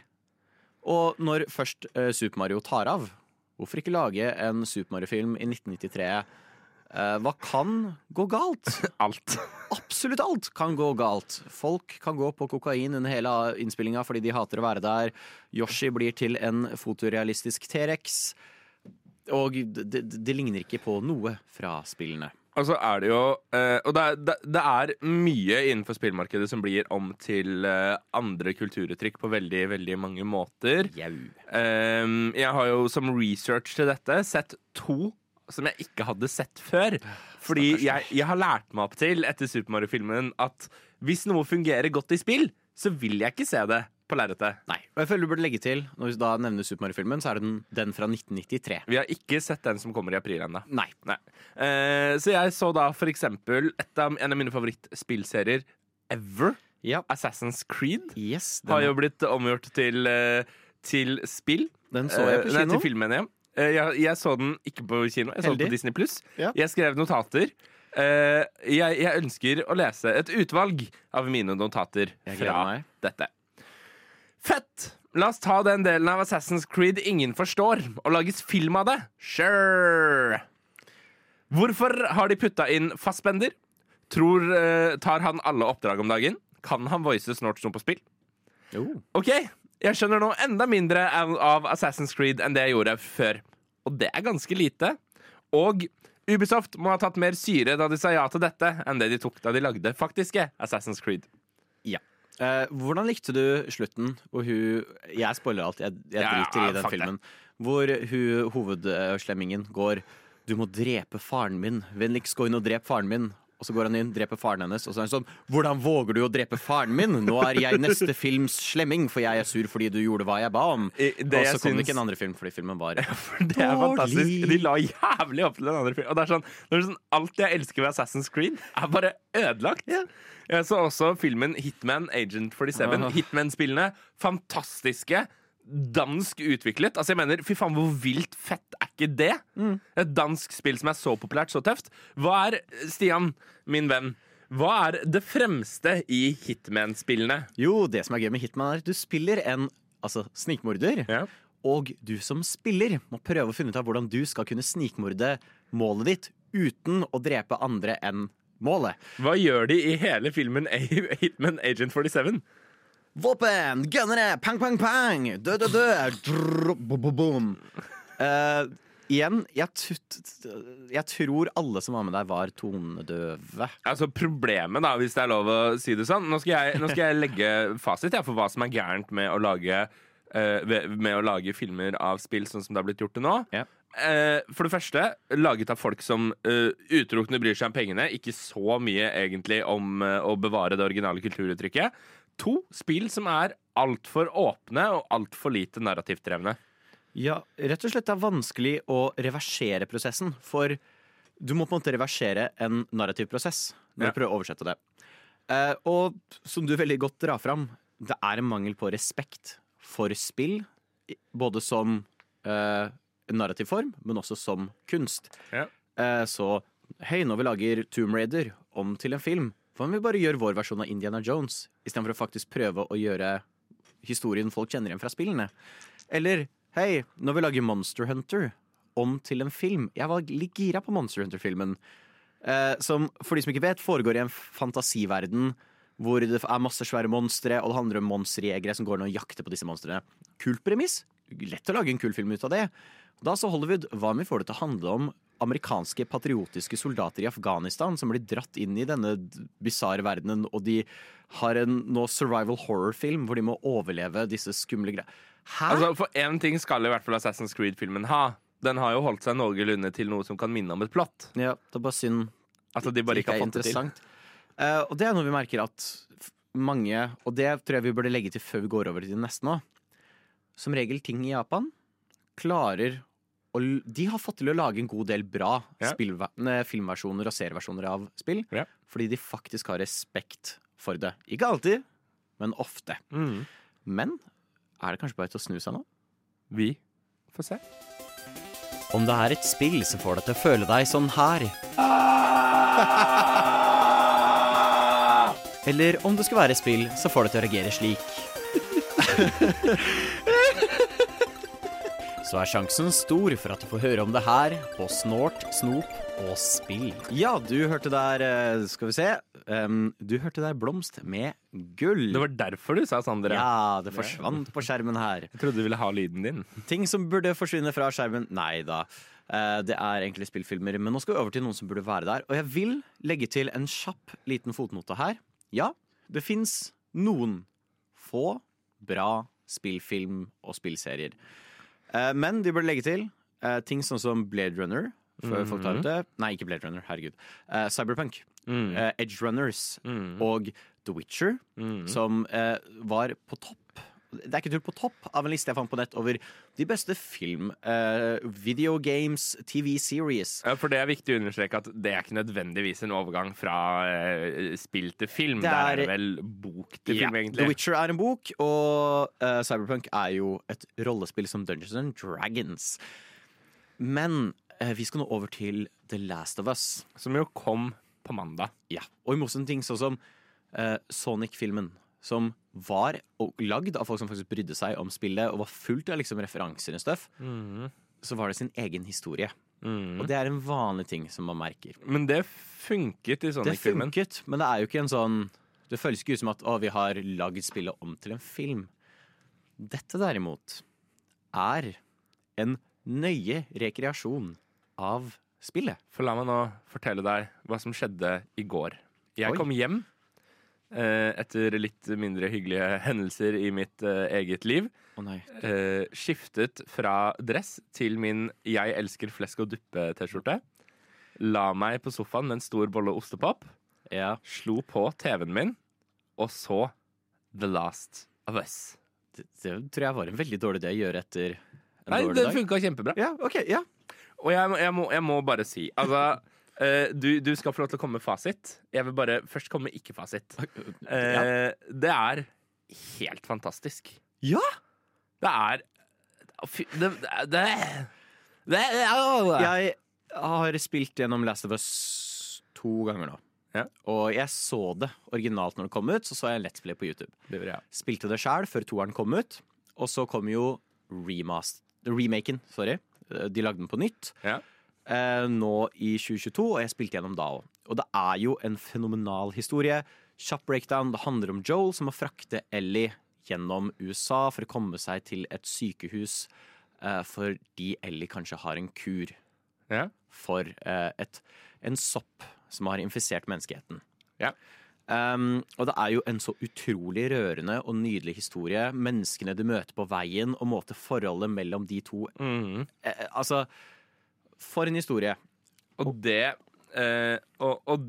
Og når først uh, Super Mario tar av, hvorfor ikke lage en Super Mario-film i 1993? Eh, hva kan gå galt? Alt. Absolutt alt kan gå galt. Folk kan gå på kokain under hele innspillinga fordi de hater å være der. Yoshi blir til en fotorealistisk T-rex. Og det, det, ligner ikke på noe fra spillene. Og så er det jo eh, Og det er, det, er mye innenfor spillmarkedet som blir om til eh, andre kulturuttrykk på veldig, veldig mange måter. Eh, jeg har jo som research til dette sett to som jeg ikke hadde sett før. Fordi jeg, jeg har lært meg opp til etter Super Mario-filmen at hvis noe fungerer godt i spill, så vil jeg ikke se det på lerretet. Nei. Og jeg føler du burde legge til, når vi da nevner Super Mario-filmen, så er det den, den fra 1993. Vi har ikke sett den som kommer i april ennå. Nei. Nei. Eh, så jeg så da for eksempel av, en av mine favorittspillserier ever, Ja. Assassin's Creed, Yes, har jo blitt omgjort til, eh, til spill. den så jeg på kino. Nei, til filmen, mener jeg. Eh, jeg. Jeg så den ikke på kino, jeg så den på Disney Pluss. Ja. Jeg skrev notater. Eh, jeg, jeg ønsker å lese et utvalg av mine notater fra meg. dette. Fett! La oss ta den delen av Assassin's Creed ingen forstår, og lages film av det. Sure! Hvorfor har de putta inn fastbender? Tror eh, Tar han alle oppdrag om dagen? Kan han voice Snort som på spill? Jo. OK, jeg skjønner nå enda mindre av, Assassin's Creed enn det jeg gjorde før. Og det er ganske lite. Og Ubisoft må ha tatt mer syre da de sa ja til dette, enn det de tok da de lagde faktiske Assassin's Creed. Ja. Eh, hvordan likte du slutten hvor hun Jeg spoiler alt, jeg, jeg Ja, ja, driter i den filmen. det. Hvor hun hovedslemmingen går Du må drepe faren min. Vennligst gå inn og drep faren min. Og så går han inn, dreper faren hennes, og så er han sånn Hvordan våger du å drepe faren min? Nå er jeg neste films slemming, for jeg er sur fordi du gjorde hva jeg ba om. I- det og så kom det ikke en andre film fordi filmen var Det er fantastisk. De la jævlig opp til den andre filmen. Og det er sånn, det er sånn, alt jeg elsker ved Assassin's Creed, er bare ødelagt. Jeg så også filmen Hitman Agent 47. Ah. Hitman-spillene. Fantastiske. Dansk utviklet. Altså jeg mener, Fy faen, hvor vilt fett er ikke det? Et dansk spill som er så populært, så tøft. Hva er, Stian, min venn, hva er det fremste i Hitman-spillene? Jo, det som er gøy med Hitman, er at du spiller en altså, snikmorder. Ja. Og du som spiller må prøve å finne ut av hvordan du skal kunne snikmorde målet ditt uten å drepe andre enn målet. Hva gjør de i hele filmen Hitman Agent 47? Våpen! Gunnere! Pang, pang, pang! Dø, dø, dø! Drr, bo, bo, boom. Uh, igjen, jeg, jeg tror alle som var med der, var tonedøve. Altså Problemet, da, hvis det er lov å si det sånn Nå skal jeg, nå skal jeg legge fasit jeg, for hva som er gærent med å lage uh, Med å lage filmer av spill sånn som det har blitt gjort til nå. Yeah. Uh, for det første, laget av folk som uh, utelukkende bryr seg om pengene. Ikke så mye egentlig om uh, å bevare det originale kulturuttrykket. To spill som er altfor åpne og altfor lite narrativt drevne. Ja, rett og slett det er vanskelig å reversere prosessen. For du må på en måte reversere en narrativ prosess når Ja. du prøver å oversette det. Eh, og som du veldig godt drar fram, det er en mangel på respekt for spill. Både som eh, narrativ form, men også som kunst. Ja. Eh, så hei, når vi lager Tomb Raider om til en film, hva om vi bare gjør vår versjon av Indiana Jones, istedenfor å faktisk prøve å gjøre historien folk kjenner igjen fra spillene? Eller hei, når vi lager Monster Hunter om til en film Jeg var litt gira på Monster Hunter-filmen. Eh, som for de som ikke vet, foregår i en fantasiverden hvor det er masse svære monstre, og det handler om monsterjegere som går ned og jakter på disse monstrene. Kult premiss. Lett å lage en kul film ut av det. Da så Hollywood, hva om vi får det til å handle om amerikanske patriotiske soldater i Afghanistan som blir dratt inn i denne bisarre verdenen, og de har en nå survival horror-film hvor de må overleve disse skumle greiene. Altså, For én ting skal i hvert fall Assassin's Creed-filmen ha. Den har jo holdt seg noenlunde til noe som kan minne om et plott. ja, det er bare synd Altså de bare ikke har fått det til. Eh, og det er noe vi merker at mange, og det tror jeg vi burde legge til før vi går over til det neste nå Som regel ting i Japan klarer l- De har fått til å lage en god del bra Ja. filmversjoner og serieversjoner av spill. Ja. Fordi de faktisk har respekt for det. Ikke alltid, men ofte. Mm. Men er det kanskje bare til å snu seg nå? Vi får se. Om det er et spill som får deg til å føle deg sånn her, eller om det skal være et spill som får deg til å reagere slik, så er sjansen stor for at du får høre om det her på Snort, Snop og Spill. Ja, du hørte der eh, Skal vi se. Um, du hørte der Blomst med gull. Det var derfor du sa Sandre. Ja, det forsvant på skjermen her. Jeg trodde du ville ha lyden din. Ting som burde forsvinne fra skjermen. Nei da. Eh, Det er egentlig spillfilmer. Men nå skal vi over til noen som burde være der. Og jeg vil legge til en kjapp liten fotnote her. Ja, det fins noen få bra spillfilm- og spillserier. Eh, Men de burde legge til eh, ting sånn som Blade Runner. For folk tar ut det. Nei, ikke Blade Runner. Herregud. Eh, Cyberpunk. Mm. eh, Edge Runners. Mm. Og The Witcher Mm. som eh, var på topp. Det er ikke tull på topp av en liste jeg fant på nett over de beste film, uh, video games, TV series. Ja, For det er viktig å understreke at det er ikke nødvendigvis en overgang fra uh, spill til film. Det Der er- er det vel bok til Ja, film, egentlig. The Witcher er en bok, og uh, Cyberpunk er jo et rollespill som Dungeons and Dragons. Men Vi skal nå over til The Last of Us. Som jo kom på mandag. Ja. Og i motsetning ting sånn som Sonic-filmen, som var lagd av folk som faktisk brydde seg om spillet, og var fullt av liksom referanser og stuff, så var det sin egen historie. Og det er en vanlig ting som man merker. Men det funket i sånne Sonic-filmen. funket, men det er jo ikke en sånn Det føles ikke ut som at å, vi har lagd spillet om til en film. Dette derimot er en nøye rekreasjon av spillet. For la meg nå fortelle deg hva som skjedde i går. Jeg Oi. kom hjem etter litt mindre hyggelige hendelser i mitt eh, eget liv. oh, nei. Eh, skiftet fra dress til min 'Jeg elsker flesk og duppe'-T-skjorte. La meg på sofaen med en stor bolle ostepop. Ja. Slo på TV-en min og så The Last of Us. Det, det tror jeg var en veldig dårlig idé å gjøre etter en Nei, dårlig det funka kjempebra. Ja, ok, ja. Og jeg, jeg, må, jeg må bare si Altså, eh, du, du skal få lov til å komme med fasit. Jeg vil bare først komme med ikke-fasit. Ja. Det er helt fantastisk. Ja! Det er Fy, det, det, det. Jeg har spilt gjennom Last of Us to ganger nå. Ja. Og jeg så det originalt når det kom ut, så så jeg Let's Play på YouTube. Det jeg. Spilte det sjæl før toeren kom ut, og så kom jo remaken. Sorry. De lagde den på nytt Ja. Eh, nå i 2022, og jeg spilte gjennom da òg. Og det er jo en fenomenal historie. Kjapp breakdown. Det handler om Joel som må frakte Ellie gjennom USA for å komme seg til et sykehus eh, fordi Ellie kanskje har en kur Ja. for eh, et, en sopp som har infisert menneskeheten. Ja. Um, og det er jo en så utrolig rørende og nydelig historie. Menneskene du møter på veien, og måte forholdet mellom de to. Mhm. Eh, altså, for en historie. Og det eh, og, og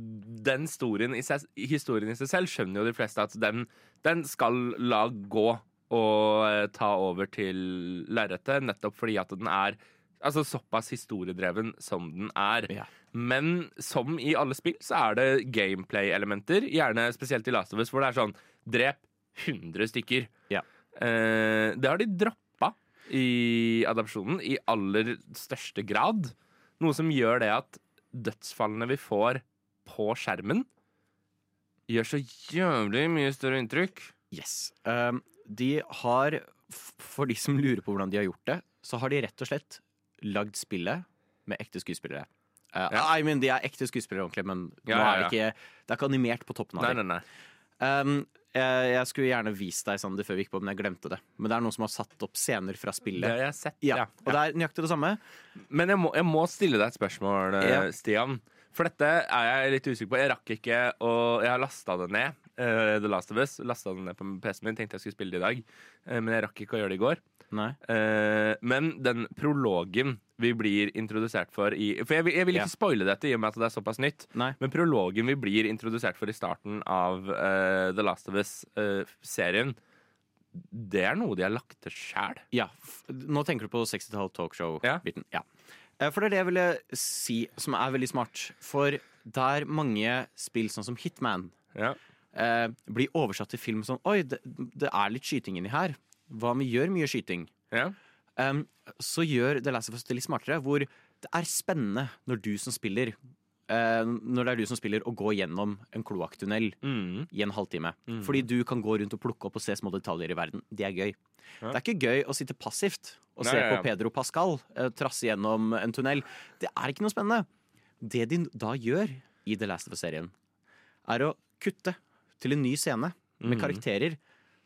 den historien i, seg, historien i seg selv skjønner jo de fleste at den, den skal la gå og eh, ta over til lerretet, nettopp fordi at den er altså, såpass historiedreven som den er. Ja. Men som i alle spill så er det gameplay-elementer, gjerne spesielt i Last of Us, hvor det er sånn drep 100 stykker. Ja. Eh, det har de droppa i adopsjonen i aller største grad. Noe som gjør det at dødsfallene vi får på skjermen, gjør så jævlig mye større inntrykk. Yes. Um, de har, for de som lurer på hvordan de har gjort det, så har de rett og slett lagd spillet med ekte skuespillere. Uh, Ja. I mean, de er ekte skuespillere ordentlig, men Ja, ja, er det ikke Det er ikke animert på toppen av Nei, det. nei, nei. Um, jeg, jeg skulle gjerne vist deg Sander, før vi gikk på, men jeg glemte det. Men det er noen som har satt opp scener fra Det spillet. har jeg sett. Ja, Ja. Og det er nøyaktig det samme. Men jeg må, jeg må stille deg et spørsmål, eh, Ja. Stian. For dette er jeg litt usikker på. Jeg rakk ikke å Jeg har lasta det ned. Uh, The Last of Us. Lasta det ned på PC-en min. Tenkte jeg skulle spille det i dag. uh, men jeg rakk ikke å gjøre det i går. Eh, men den prologen vi blir introdusert for i For jeg vil, jeg vil ikke yeah. spoile dette i og med at det er såpass nytt. Nei. Men prologen vi blir introdusert for i starten av uh, The Last of Us-serien, det er noe de har lagt til sjæl. Ja, Nå tenker du på 60-tall talkshow-biten. Ja. ja. For det er det jeg ville si som er veldig smart. For der mange spill sånn som Hitman Ja. eh, blir oversatt til film sånn Oi, det, det er litt skyting inni her. Hva om vi gjør mye skyting? Ja. Um, så gjør The Last of Us det litt smartere, hvor det er spennende når du som spiller uh, Når det er du som spiller og går gjennom en kloakktunnel Mm. i en halvtime. Fordi du kan gå rundt og plukke opp og se små detaljer i verden. Det er gøy. Ja. Det er ikke gøy å sitte passivt og Nei, se på Pedro Pascal uh, trasse gjennom en tunnel. Det er ikke noe spennende. Det de da gjør i The Last of Us-serien, er å kutte til en ny scene med mm. karakterer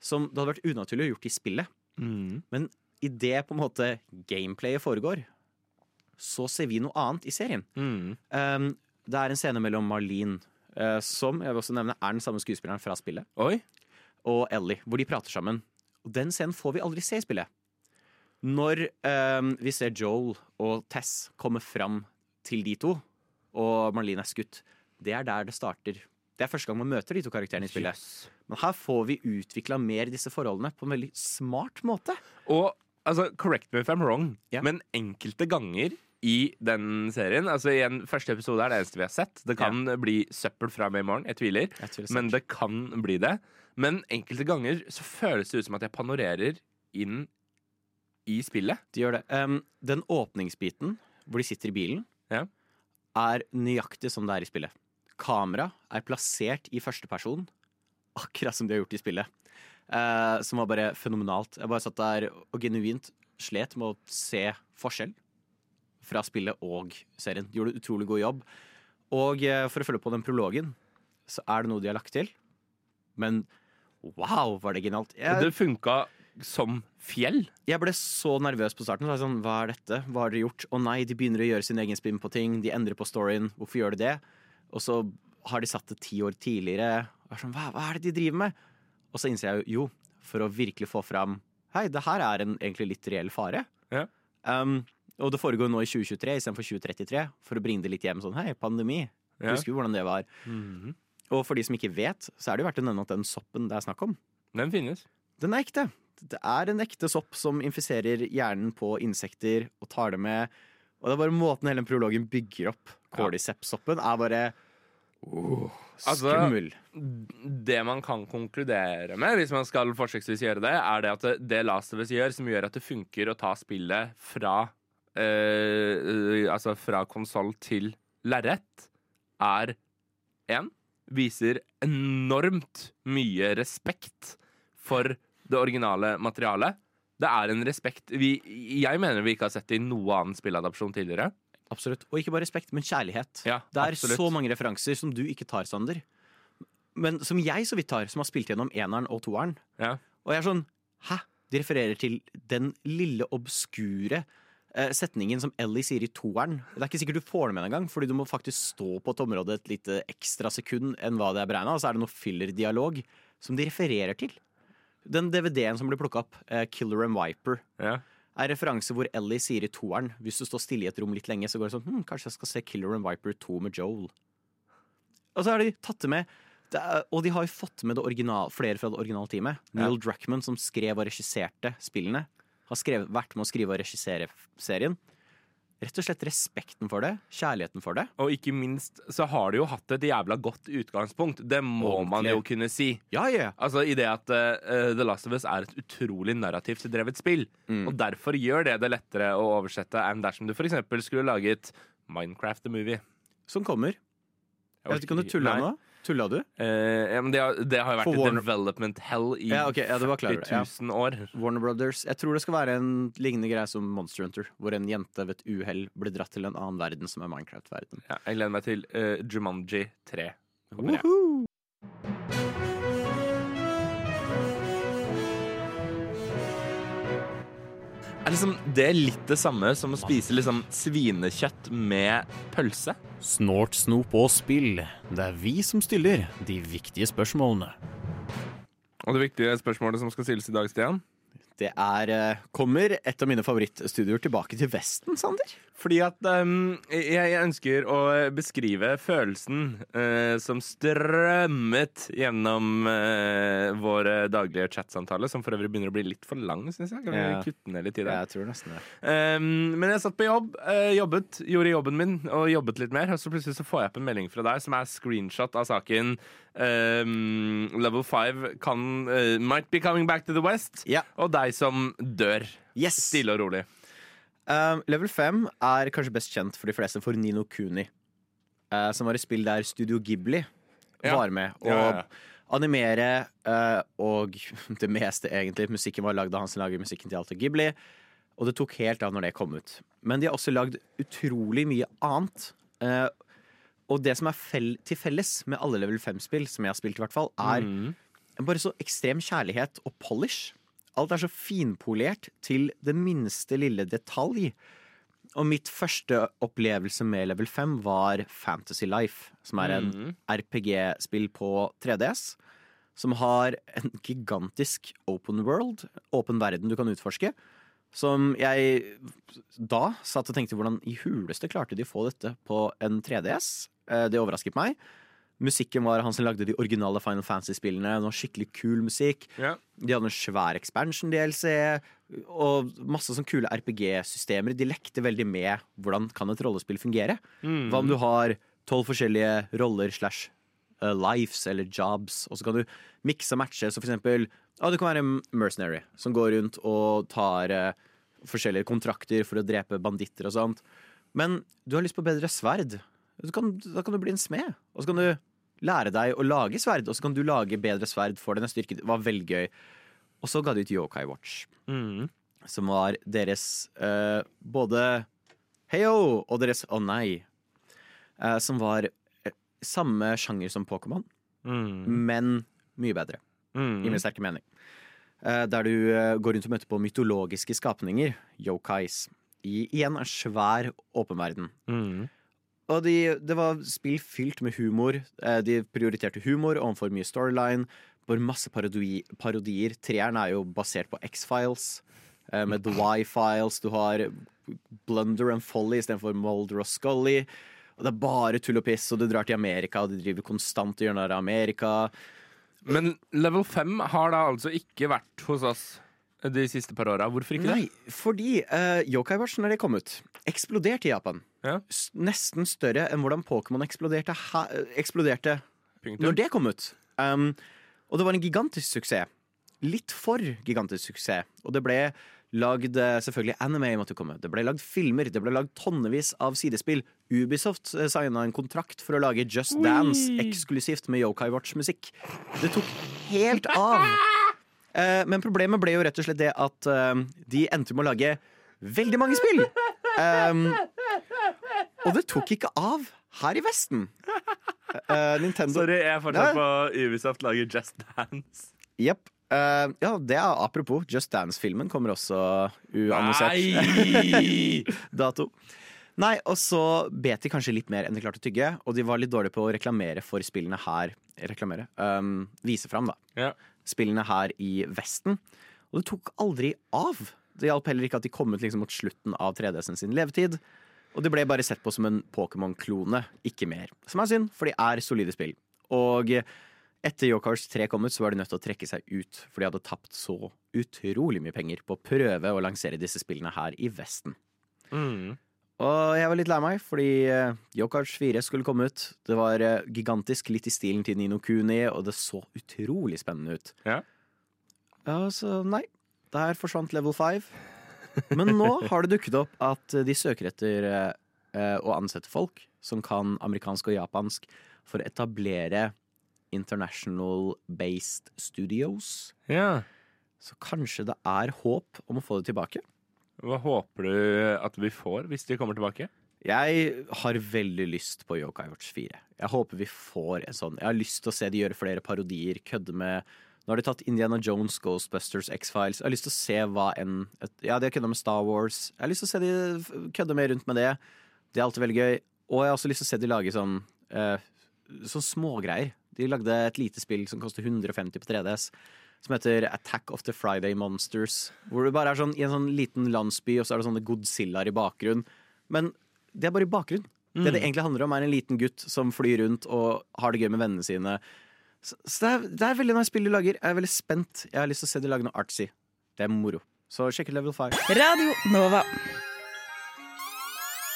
som det hadde vært unaturlig å gjort i spillet. Mm. Men idet på en måte gameplayet foregår, så ser vi noe annet i serien. Mm. Um, det er en scene mellom Marlene, uh, som jeg vil også nevne er den samme skuespilleren fra spillet, Oi. og Ellie, hvor de prater sammen. Og den scenen får vi aldri se i spillet. Når um, vi ser Joel og Tess komme fram til de to, og Marlene er skutt, det er der det starter. Det er første gang man møter de to karakterene i spillet. Yes. Men her får vi utvikla mer disse forholdene på en veldig smart måte. Og altså, correct me if I'm wrong, yeah. men enkelte ganger i den serien Altså i en første episode er det eneste vi har sett. Det kan bli søppel fra meg i morgen. Jeg tviler. Jeg tviler Men det kan bli det. Men enkelte ganger så føles det ut som at jeg panorerer inn i spillet. De gjør det. Um, den åpningsbiten hvor de sitter i bilen, yeah. er nøyaktig som det er i spillet. Kamera er plassert i første person, akkurat som de har gjort i spillet. Eh, som var bare fenomenalt. Jeg bare satt der og genuint slet med å se forskjell fra spillet og serien. De gjorde en utrolig god jobb. Og eh, for å følge på den prologen, så er det noe de har lagt til. Men wow, var det genialt. Jeg, Det funka som fjell. jeg ble så nervøs på starten. Så sånn, Hva er dette? Hva har dere gjort? Å nei, de begynner å gjøre sin egen spinn på ting. De endrer på storyen. Hvorfor gjør de det? Og så har de satt det ti år tidligere. Og er sånn, hva, hva er det de driver med? Og så innser jeg jo, jo, for å virkelig få fram Hei, det her er en egentlig litt reell fare. Ja. Um, og det foregår nå i 2023 istedenfor 2033, for å bringe det litt hjem sånn Hei, pandemi. Ja. Husker vi hvordan det var? Mhm. Og for de som ikke vet, så er det jo verdt å nevne at den soppen det er snakk om, Den finnes. den er ekte. Det er en ekte sopp som infiserer hjernen på insekter og tar det med. Og det er bare måten hele den prologen bygger opp cordyceps-soppen, er bare oh, Altså- skummel. Det man kan konkludere med, hvis man skal forsøksvis gjøre det, er det at det, det Last of Us gjør, som gjør at det funker å ta spillet fra eh, Altså fra konsoll til lerret, er én Viser enormt mye respekt for det originale materialet. Det er en respekt vi, Jeg mener vi ikke har sett det i noe annen spilladapsjon tidligere. Absolutt. Og ikke bare respekt, men kjærlighet. Ja, det er absolutt. så mange referanser som du ikke tar, Sander. Men som jeg så vidt tar, som har spilt gjennom eneren og toeren. Ja. Og jeg er sånn Hæ? De refererer til den lille obskure eh, setningen som Ellie sier i toeren. Det er ikke sikkert du får det med en gang, fordi du må faktisk stå på et område et lite ekstra sekund enn hva det er beregna, og så er det noe filler-dialog som de refererer til. Den DVD-en som ble plukka opp, eh, Killer and Viper, Ja. er referanse hvor Ellie sier i toeren Hvis du står stille i et rom litt lenge, så går det sånn hm, Kanskje jeg skal se Killer and Viper 2 med Joel. Og så har de tatt det med det er, Og de har jo fått med det original, flere fra det originale teamet. Neil Druckmann, som skrev og regisserte spillene, har skrevet, vært med å skrive og regissere serien. Rett og slett respekten for det, kjærligheten for det. Og ikke minst så har de jo hatt et jævla godt utgangspunkt. Det må man jo kunne si. Ja, ja. Altså i det at uh, The Last of Us er et utrolig narrativt drevet spill. Mm. Og derfor gjør det det lettere å oversette enn dersom du f.eks. skulle laget Minecraft the Movie. Som kommer. Jeg vet ikke om du tuller nå? Tulla du? Eh, ja, men det, har, det har jo vært For Warner- development hell i Ja, ok, ja, det var klar over det, ja. 40 000 år. Warner Brothers. Jeg tror det skal være en lignende greie som Monster Hunter, hvor en jente ved et uhell blir dratt til en annen verden som er Minecraft-verden. Ja, jeg gleder meg til eh, Jumanji 3. Kommer jeg. Woohoo! Er liksom det litt det samme som å spise liksom svinekjøtt med pølse? Snort, snop og spill. Det er vi som stiller de viktige spørsmålene. Og det viktige spørsmålet som skal stilles i dag, Stian? Det er eh, Kommer et av mine favorittstudioer tilbake til Vesten, Sander? Fordi at um, jeg, jeg ønsker å beskrive følelsen uh, som strømmet gjennom uh, vår daglige chatsamtale, som for øvrig begynner å bli litt for lang, syns jeg. Kan vi Ja. kutte ned litt i det? Jeg tror nesten det. Um, men jeg satt på jobb, uh, jobbet, gjorde jobben min og jobbet litt mer. Og så plutselig så får jeg opp en melding fra deg som er screenshot av saken ehm, Level 5 kan, uh, might be coming back to the west. yeah. Og deg som dør. Yes! Stille og rolig. Um, level 5 er kanskje best kjent for de fleste for Nino Kuni. uh, som var et spill der Studio Ghibli Ja. var med Ja, ja, ja. animere uh, og det meste, egentlig. Musikken var lagd av han som lager musikken til Alta Ghibli. Og det tok helt av når det kom ut. Men de har også lagd utrolig mye annet. Og det som er fel til felles med alle level 5-spill, som jeg har spilt i hvert fall, er Mm. bare så ekstrem kjærlighet og polish. Alt er så finpolert til det minste lille detalj. Og mitt første opplevelse med Level 5 var Fantasy Life, som er en mm. RPG-spill på 3DS. Som har en gigantisk open world, åpen verden du kan utforske. Som jeg da satt og tenkte hvordan i huleste klarte de å få dette på en 3DS. Eh, Det overrasket meg. Musikken var han som lagde de originale Final Fantasy-spillene. Skikkelig kul musikk. Yeah. De hadde en svær expansion-DLC og masse sånn kule RPG-systemer. De lekte veldig med hvordan kan et rollespill fungere. Mm. Hva om du har tolv forskjellige roller slash uh, lives eller jobs, og så kan du mikse og matche. Så for eksempel, ah, du kan være en mercenary som går rundt og tar uh, forskjellige kontrakter for å drepe banditter og sånt. Men du har lyst på bedre sverd. Du kan, da kan du bli en smed. Og så kan du lære deg å lage sverd, og så kan du lage bedre sverd for denne styrken. Det var veldig gøy. Og så ga de ut Yokai Watch, Mm. som var deres uh, både heio og deres å nei. uh, som var eh, samme sjanger som Pokémon, Mm. men mye bedre. i min Mm. sterke mening. Uh, Der du går rundt og møter på mytologiske skapninger, yokais, i igjen en svær åpen verden. Mm. Og de, det var spill fylt med humor. Eh, De prioriterte humor overfor mye storyline. Bare masse parodi, parodier. Treeren er jo basert på X-Files. eh, Med The Y-Files. Du har Blunder and Folly istedenfor Molder og Scully. Og det er bare tull og piss, og du drar til Amerika, og de driver konstant og gjør av Amerika. Men level 5 har da altså ikke vært hos oss de siste par åra. Hvorfor ikke Nei, fordi uh, Yokai Watch, når det kom ut, eksploderte i Japan. Ja. Nesten større enn hvordan Pokémon eksploderte, ha eksploderte når det kom ut. Um, og det var en gigantisk suksess. Litt for gigantisk suksess. Og det ble lagd eh, selvfølgelig anime måtte komme. Det ble lagd filmer, det ble lagd tonnevis av sidespill. Ubisoft signa en kontrakt for å lage Just Dance eksklusivt med Yokai Watch-musikk. Det tok helt av. Eh, men problemet ble jo rett og slett det at eh, de endte med å lage veldig mange spill. Um, og det tok ikke av her i Vesten. Eh, Nintendo Sorry, jeg er fortsatt på Ubisoft lager Just Dance. Jepp. Uh, ja, det er apropos. Just Dance-filmen kommer også uannonsert dato. Nei, og så bet de kanskje litt mer enn de klarte å tygge, og de var litt dårlige på å reklamere for spillene her. Reklamere? Um, vise fram, da. Ja. Spillene her i Vesten. Og det tok aldri av. Det hjalp heller ikke at de kom ut liksom mot slutten av 3DS-en sin levetid. Og de ble bare sett på som en Pokémon-klone, ikke mer. Som er synd, for de er solide spill. Og etter Yokars 3 kom ut, så var de nødt til å trekke seg ut, for de hadde tapt så utrolig mye penger på å prøve å lansere disse spillene her i Vesten. Mm. Og jeg var litt lei meg, fordi uh, Yokars 4 skulle komme ut. Det var eh, gigantisk, litt i stilen til Nino Kuni, og det så utrolig spennende ut. Ja. Ja, så nei. Der forsvant level 5. Men nå har det dukket opp at de søker etter eh, eh, å ansette folk som kan amerikansk og japansk, for å etablere international based studios. ja. Så kanskje det er håp om å få det tilbake. Hva håper du at vi får hvis de kommer tilbake? Jeg har veldig lyst på Yokai Watch 4. Jeg håper vi får en sånn. Jeg har lyst til å se de gjøre flere parodier, kødde med Nå har de tatt Indiana Jones, Ghostbusters, X-Files. Jeg har lyst til å se hva en Ja, de har kødda med Star Wars. Jeg har lyst til å se de kødde mer rundt med det. Det er alltid veldig gøy. Og jeg har også lyst til å se de lage sånn uh, Sånn smågreier. De lagde et lite spill som koster 150 på 3DS. Som heter Attack of the Friday Monsters. Hvor du bare er sånn i en sånn liten landsby, og så er det sånne Godzillaer i bakgrunnen. Men det er bare i bakgrunnen. Det det egentlig handler om, er en liten gutt som flyr rundt og har det gøy med vennene sine. Så, så det, er, det er veldig nice spill de lager. Jeg er veldig spent. Jeg har lyst til å se de lage noe artsy. Det er moro. Så sjekk Level 5. Radio Nova.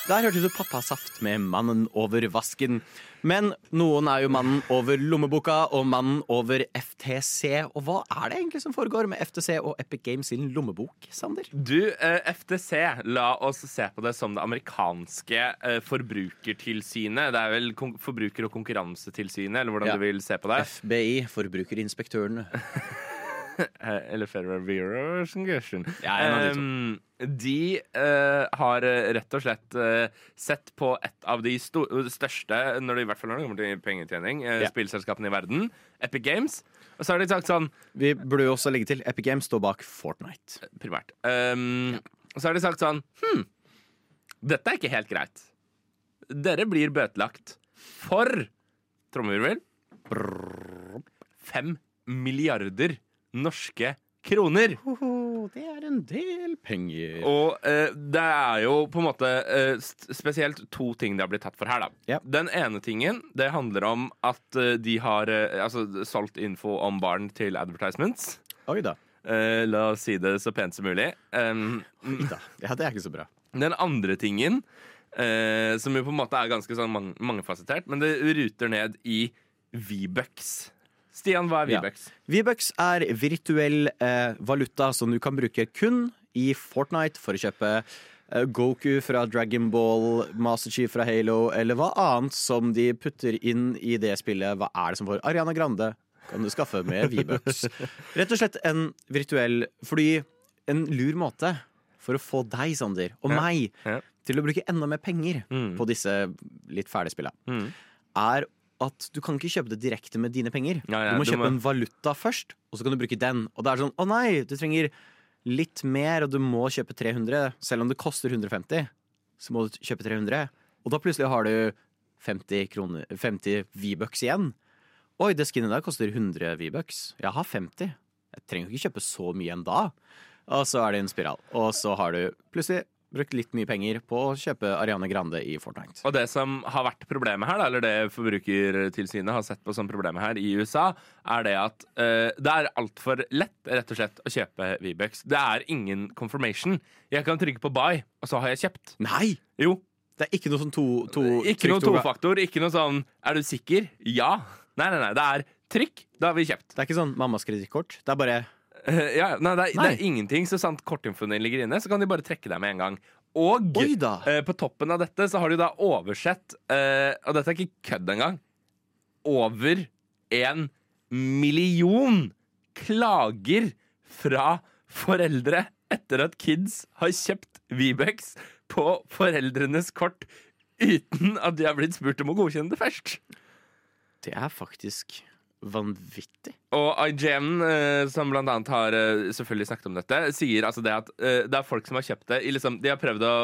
Der hørte du Pappa Saft med Mannen over vasken. Men noen er jo mannen over lommeboka og mannen over FTC. Og hva er det egentlig som foregår med FTC og Epic Games sin lommebok, Sander? Du, eh, FTC, la oss se på det som det amerikanske eh, forbrukertilsynet. Det er vel Forbruker- og konkurransetilsynet, eller hvordan Ja. du vil se på det. FBI, Forbrukerinspektøren. Eller Federal Bureau of Investigation. Ja, en av de to. Um, de uh, har eh, rett og slett uh, sett på et av de største, når det, i hvert fall når det kommer til pengetjening, uh, yeah. spillselskapene i verden, Epic Games. Og så har de sagt sånn Vi burde jo også legge til Epic Games står bak Fortnite. primært. Um, Og så har de sagt sånn Hm, dette er ikke helt greit. Dere blir bøtelagt for trommevirvel fem milliarder norske kroner. det er en del penger. Og eh, det er jo på en måte eh, spesielt to ting de har blitt tatt for her, da. Ja. Den ene tingen det handler om at eh, de har eh, altså, solgt info om barn til advertisements. Oi da. Eh, la oss si det så pent som mulig. Um, Oi da. Ja, det er ikke så bra. den andre tingen, eh, som jo på en måte er ganske sånn mang mangefasettert, men det ruter ned i V-bucks. Stian, hva er Ja. V-bucks? V-bucks er virtuell eh, valuta som du kan bruke kun i Fortnite for å kjøpe eh, Goku fra Dragon Ball, Master Chief fra Halo, eller hva annet som de putter inn i det spillet. Hva er det som får Ariana Grande? Kan du skaffe med V-bucks. Rett og slett en virtuell Fordi en lur måte for å få deg, Sander, og Ja. meg Ja. til å bruke enda mer penger Mm. på disse litt fæle spillene, Mm. er at du kan ikke kjøpe det direkte med dine penger. Ja, ja, du må du kjøpe må- en valuta først, og så kan du bruke den. Og det er sånn å nei, du trenger litt mer, og du må kjøpe 300. Selv om det koster 150, så må du kjøpe 300. Og da plutselig har du 50, kroner, 50 V-bucks igjen. Oi, det skinnet der koster 100 V-bucks. Jeg har 50. Jeg trenger ikke kjøpe så mye enn da. Og så er det en spiral. Og så har du plutselig brukt litt mye penger på å kjøpe Ariane Grande i Fortnite. Og det som har vært problemet her, eller det Forbrukertilsynet har sett på som problemet her i USA, er det at uh, det er altfor lett rett og slett å kjøpe V-bucks. Det er ingen confirmation. Jeg kan trykke på buy, og så har jeg kjøpt. Nei! Jo. Det er ikke noe sånn to, to Ikke noe tofaktor. Ikke noe sånn 'er du sikker'? Ja. Nei, nei, nei. Det er trykk, da har vi kjøpt. Det er ikke sånn mammas kredittkort. Det er bare ja, nei, det, er, Nei. det er ingenting. Så sant kortinfoen din ligger inne, så kan de bare trekke deg med en gang. Og eh, på toppen av dette så har de da oversett eh, Og dette er ikke kødd engang. Over en million klager fra foreldre etter at kids har kjøpt V-bucks på foreldrenes kort uten at de har blitt spurt om å godkjenne det først. Det er faktisk vanvittig. Og IGN, eh, som blant annet har eh, selvfølgelig snakket om dette, sier altså det at eh, det er folk som har kjøpt det i liksom, De har prøvd å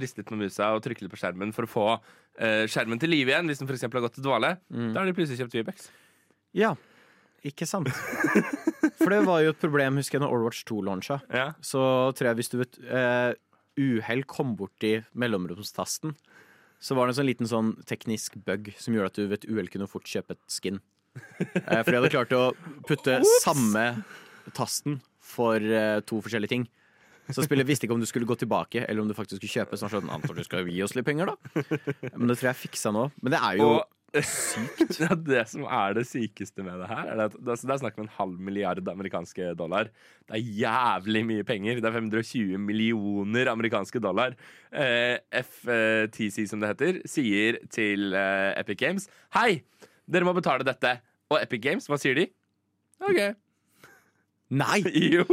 riste litt med musa og trykke litt på skjermen for å få skjermen til live igjen, hvis den f.eks. har gått til dvale. Da har de plutselig kjøpt Vibex. Ja, ikke sant? For det var jo et problem, husker jeg, når Overwatch 2 launcha. Ja. Så tror jeg hvis du vet uh, uhell kom borti mellomromstasten, så var det en sånn liten sånn teknisk bug som gjorde at du ved et uhell kunne fort kjøpe et skin. Eh, for jeg hadde klart å putte samme tasten for eh, to forskjellige ting. Så spillet visste ikke om du skulle gå tilbake, eller om du faktisk skulle kjøpe. Så han antar du skal gi oss litt penger, da. Men det tror jeg fiksa nå. Men det er jo Og sykt. Ja, det som er det sykeste med det her, er at det, det er snakk om en halv milliard amerikanske dollar. Det er jævlig mye penger. Det er 520 millioner amerikanske dollar. Eh, FTC, som det heter, sier til Epic Games Hei, dere må betale dette. Og Epic Games, hva sier de? OK. Nei! Jo.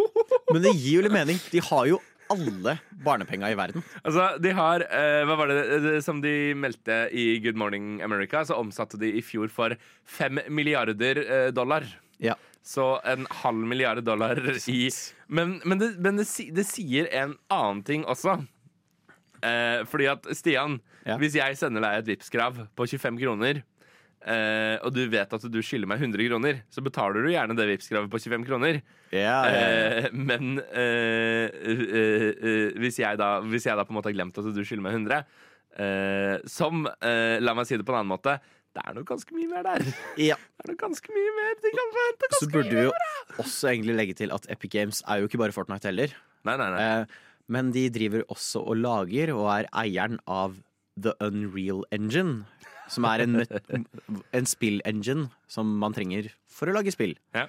Men det gir jo litt mening. De har jo alle barnepenga i verden. Altså, de har eh, Hva var det eh, som de meldte i Good Morning America? Så omsatte de i fjor for fem milliarder eh, dollar. Ja. Så en halv milliard dollar i Men, men, det, men det, det sier en annen ting også. Eh, fordi at, Stian, Ja. hvis jeg sender deg et Vipps-krav på 25 kroner, eh, og du vet at du skylder meg 100 kroner, så betaler du gjerne det Vipps-kravet på 25 kroner. Ja, yeah. Uh, men uh, hvis, jeg da, hvis jeg da på en måte har glemt at du skylder meg 100 eh, Som, la meg si det på en annen måte Det er nok ganske mye mer der. ja. Det er nok ganske mye mer De kan forvente Så burde vi jo også egentlig legge til at Epic Games er jo ikke bare Fortnite heller. Nei, nei, nei. Men de driver også og lager, og er eieren av The Unreal Engine. Som er en, en spill-engine som man trenger for å lage spill. Ja.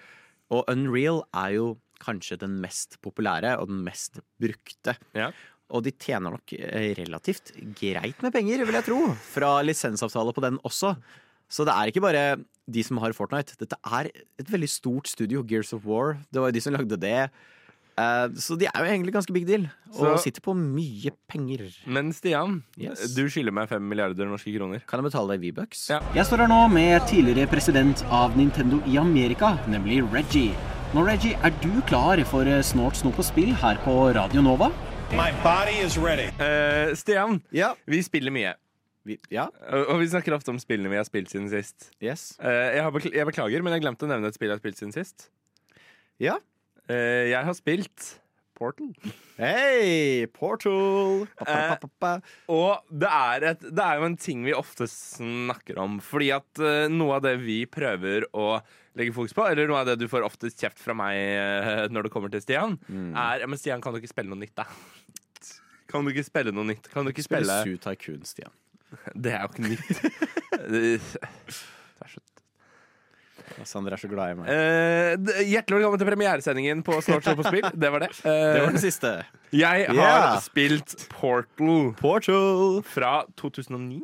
Og Unreal er jo kanskje den mest populære og den mest brukte. Ja. Og de tjener nok eh, relativt greit med penger, vil jeg tro. Fra lisensavtale på den også. Så det er ikke bare de som har Fortnite. Dette er et veldig stort studio. Gears of War. Det var jo de som lagde det. Eh, Så de er jo egentlig ganske big deal, og Så- sitter på mye penger. Men Stian, Yes. du skylder meg fem milliarder norske kroner. Kan jeg betale deg V-bucks? Ja. Jeg står her nå med tidligere president av Nintendo i Amerika, nemlig Reggie. Nå, Reggie, er du klar for eh, Snort snop og spill her på Radio Nova? My body is ready. Eh, Stian, Ja. vi spiller mye. Vi, ja. Og og vi snakker ofte om spillene vi har spilt siden sist. Yes. Eh, jeg, har bekl jeg beklager, men jeg glemte å nevne et spill jeg har spilt siden sist. Ja. Eh, jeg har spilt Portal. Hei, Portal! Pa, pa, pa, pa. Og det er, et, det er jo en ting vi ofte snakker om. Fordi at eh, noe av det vi prøver å legge fokus på, eller noe av det du får oftest kjeft fra meg eh, når det kommer til Stian, er ja, men Stian, kan du ikke spille noe nytt, da? Kan du ikke spille noe nytt? Kan du ikke Spille spille Zoo Tycoon, Stian. Det er jo ikke nytt. Det er så Sander er så glad i meg. Eh, hjertelig velkommen til premieresendingen på Snart så på spill. Det var det. Eh, Det var den siste. Jeg har Yeah. spilt Portal Portal! fra 2009.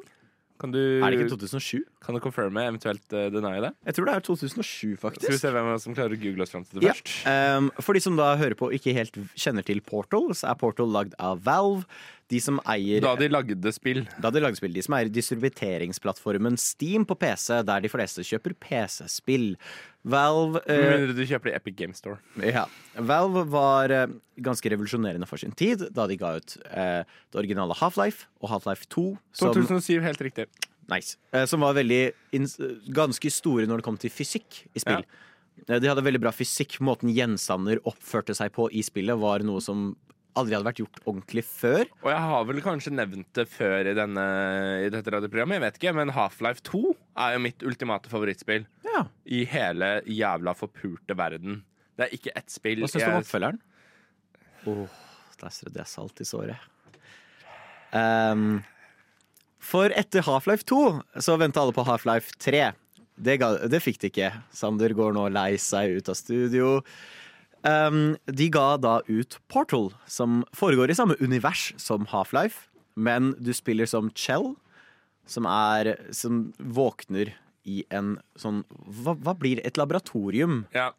Kan du, Er det ikke 2007? Kan du confirme, eventuelt uh, deny det? Jeg tror det er 2007, faktisk. Skal vi se hvem som klarer å google oss fram til det Ja. først? Um, for de som da hører på og ikke helt kjenner til Portal, så er Portal lagd av Valve. De som eier Da de lagde spill. Da de lagde spill, de som eier distributeringsplattformen Steam på PC, der de fleste kjøper PC-spill. Valve Med eh, mindre du kjøper det i Epic Game Store. Ja. Valve var uh, ganske revolusjonerende for sin tid da de ga ut uh, det originale Half-Life og Half-Life 2. Som, 2007, helt riktig. Nice, eh, som var veldig ganske store når det kom til fysikk i spill. Ja. De hadde veldig bra fysikk. Måten gjenstander oppførte seg på i spillet, var noe som aldri hadde vært gjort ordentlig før. Og jeg har vel kanskje nevnt det før i, denne, i dette radioprogrammet, jeg vet ikke, men Half-Life 2 er jo mitt ultimate favorittspill Ja. i hele jævla forpurte verden. Det er ikke ett spill Hva syns du om oppfølgeren? Åh, der strødde jeg salt i såret. Ehm, for etter Half-Life 2 så venta alle på Half-Life 3. Det, ga, det fikk de ikke. Sander går nå lei seg ut av studio. Um, de ga da ut Portal, som foregår i samme univers som Half-Life, men du spiller som Chell, som er Som våkner i en sånn Hva, hva blir? Et laboratorium Ja.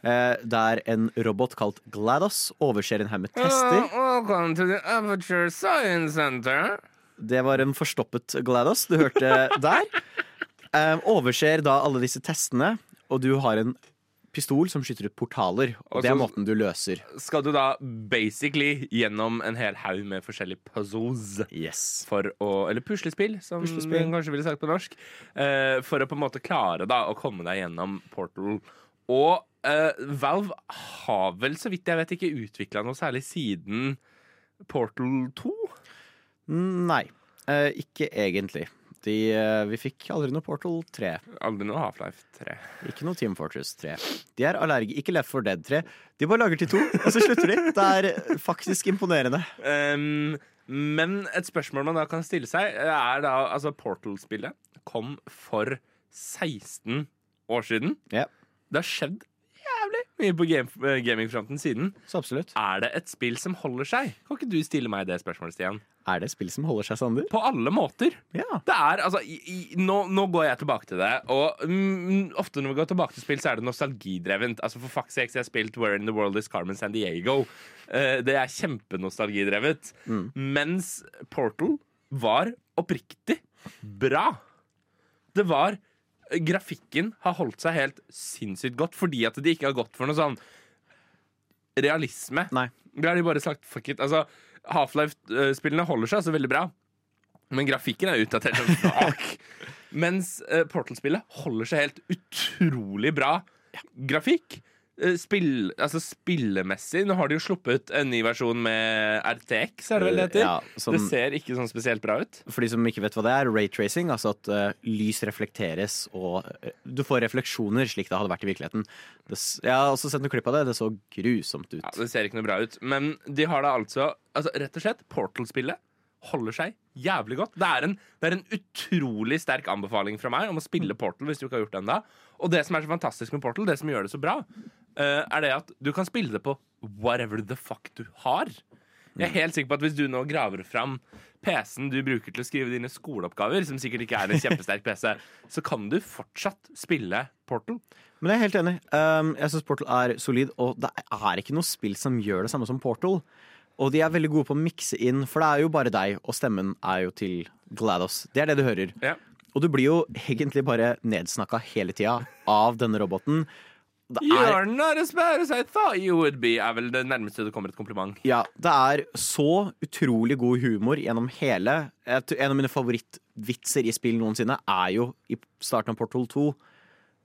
Uh, der en robot kalt GLaDOS overser en haug med tester. welcome to the Aperture Science Center. Det var en forstoppet GLaDOS du hørte der. Um, overser da alle disse testene, og du har en pistol som skyter ut portaler. Og det er måten du løser. Skal du da basically gjennom en hel haug med forskjellige puzzles Yes. for å Eller puslespill, som Puslespill. kanskje ville sagt på norsk. Uh, for å på en måte klare da å komme deg gjennom Portal. Og uh, Valve har vel, så vidt jeg vet, ikke utvikla noe særlig siden Portal 2. Nei, eh, ikke egentlig. De, eh, vi fikk aldri noe Portal 3. Aldri noe Half-Life 3. Ikke noe Team Fortress 3. De er allergi, Ikke Left 4 Dead 3. De bare lager til to, og så slutter de. Det er faktisk imponerende. Um, men et spørsmål man da kan stille seg, er da altså Portal-spillet kom for 16 år siden. Ja, Det har skjedd mye på game, eh, gamingfronten siden. så absolutt. Er det et spill som holder seg? Kan ikke du stille meg det spørsmålet, Stian? Er det spill som holder seg, Sander? På alle måter. Ja. Det er, altså, i, i, nå, nå går jeg tilbake til det, og mm, ofte når vi går tilbake til spill, så er det nostalgidrevent. Altså For fuck's sake, jeg har spilt Where in the World is Carmen San Diego. Uh, det er kjempenostalgidrevet. Mens Portal var oppriktig bra. Det var Grafikken har holdt seg helt sinnssykt godt fordi at de ikke har gått for noe sånn realisme. Nei. Da har de bare sagt fuck it. Altså, Half-Life-spillene holder seg altså veldig bra, men grafikken er utdatert som. Mens uh, Portal-spillet holder seg helt utrolig bra grafikk. Eh, Spill, altså spillemessig Nå har de jo sluppet en ny versjon med RTX, er det vel det heter? Ja, som- Det ser ikke sånn spesielt bra ut. For de som ikke vet hva det er, raytracing, altså at uh, lys reflekteres og uh, du får refleksjoner slik det hadde vært i virkeligheten. Det, jeg har også sett noen klipp av det. Det så grusomt ut. Ja, Det ser ikke noe bra ut. Men de har da altså, altså Rett og slett, Portal-spillet holder seg jævlig godt. Det er, en, det er en utrolig sterk anbefaling fra meg om å spille Portal hvis du ikke har gjort det ennå. Og det som er så fantastisk med Portal, det som gjør det så bra, er det at du kan spille det på whatever the fuck du har. Jeg er helt sikker på at hvis du nå graver fram PC-en du bruker til å skrive dine skoleoppgaver, som sikkert ikke er en kjempesterk PC, så kan du fortsatt spille Portal. Men jeg er helt enig. Um, jeg syns Portal er solid, og det er ikke noe spill som gjør det samme som Portal. Og de er veldig gode på å mikse inn, for det er jo bare deg, og stemmen er jo til GLaDOS. Det er det du hører. Ja. Og du blir jo egentlig bare nedsnakka hele tida av denne roboten. Det er, You're not as bad as I thought you would be, er vel det nærmeste det kommer et kompliment. ja, det er så utrolig god humor gjennom hele En av mine favorittvitser i spill noensinne er jo i starten av Portal 2.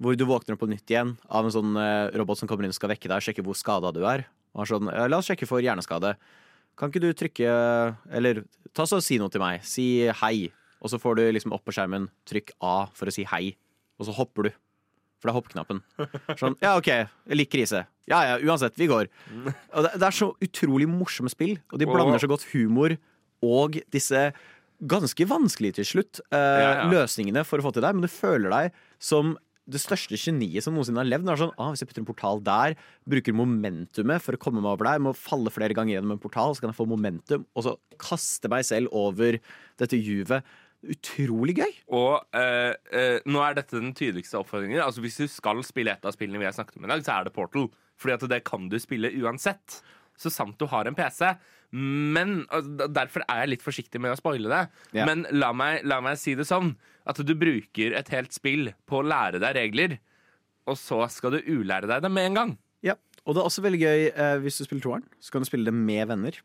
Hvor du våkner opp på nytt igjen av en sånn eh, robot som kommer inn og skal vekke deg og sjekke hvor skada du er. Og er sånn, La oss sjekke for hjerneskade. Kan ikke du trykke Eller ta så si noe til meg. Si hei. Og så får du liksom opp på skjermen trykk A for å si hei. Og så hopper du. For det er hoppknappen. Sånn, ja, OK, jeg liker krise. Ja ja, uansett, vi går. Og det, det er så utrolig morsomme spill, og de blander så godt humor og disse ganske vanskelige til slutt eh, Ja, ja. løsningene for å få til deg, men du føler deg som det største geniet som noensinne har levd. Det er sånn, ah, Hvis jeg putter en portal der, bruker momentumet for å komme meg over der, må falle flere ganger gjennom en portal, så kan jeg få momentum, og så kaste meg selv over dette juvet. Utrolig gøy. Og eh, eh, nå er dette den tydeligste oppfordringen. Altså Hvis du skal spille et av spillene vi har snakket om i dag, så er det Portal. Fordi at det kan du spille uansett. Så sant du har en PC. Men altså, Derfor er jeg litt forsiktig med å spoile det. Yeah. Men la meg, la meg si det sånn at du bruker et helt spill på å lære deg regler, og så skal du ulære deg det med en gang. Ja, Og det er også veldig gøy eh, hvis du spiller toeren. Så kan du spille det med venner.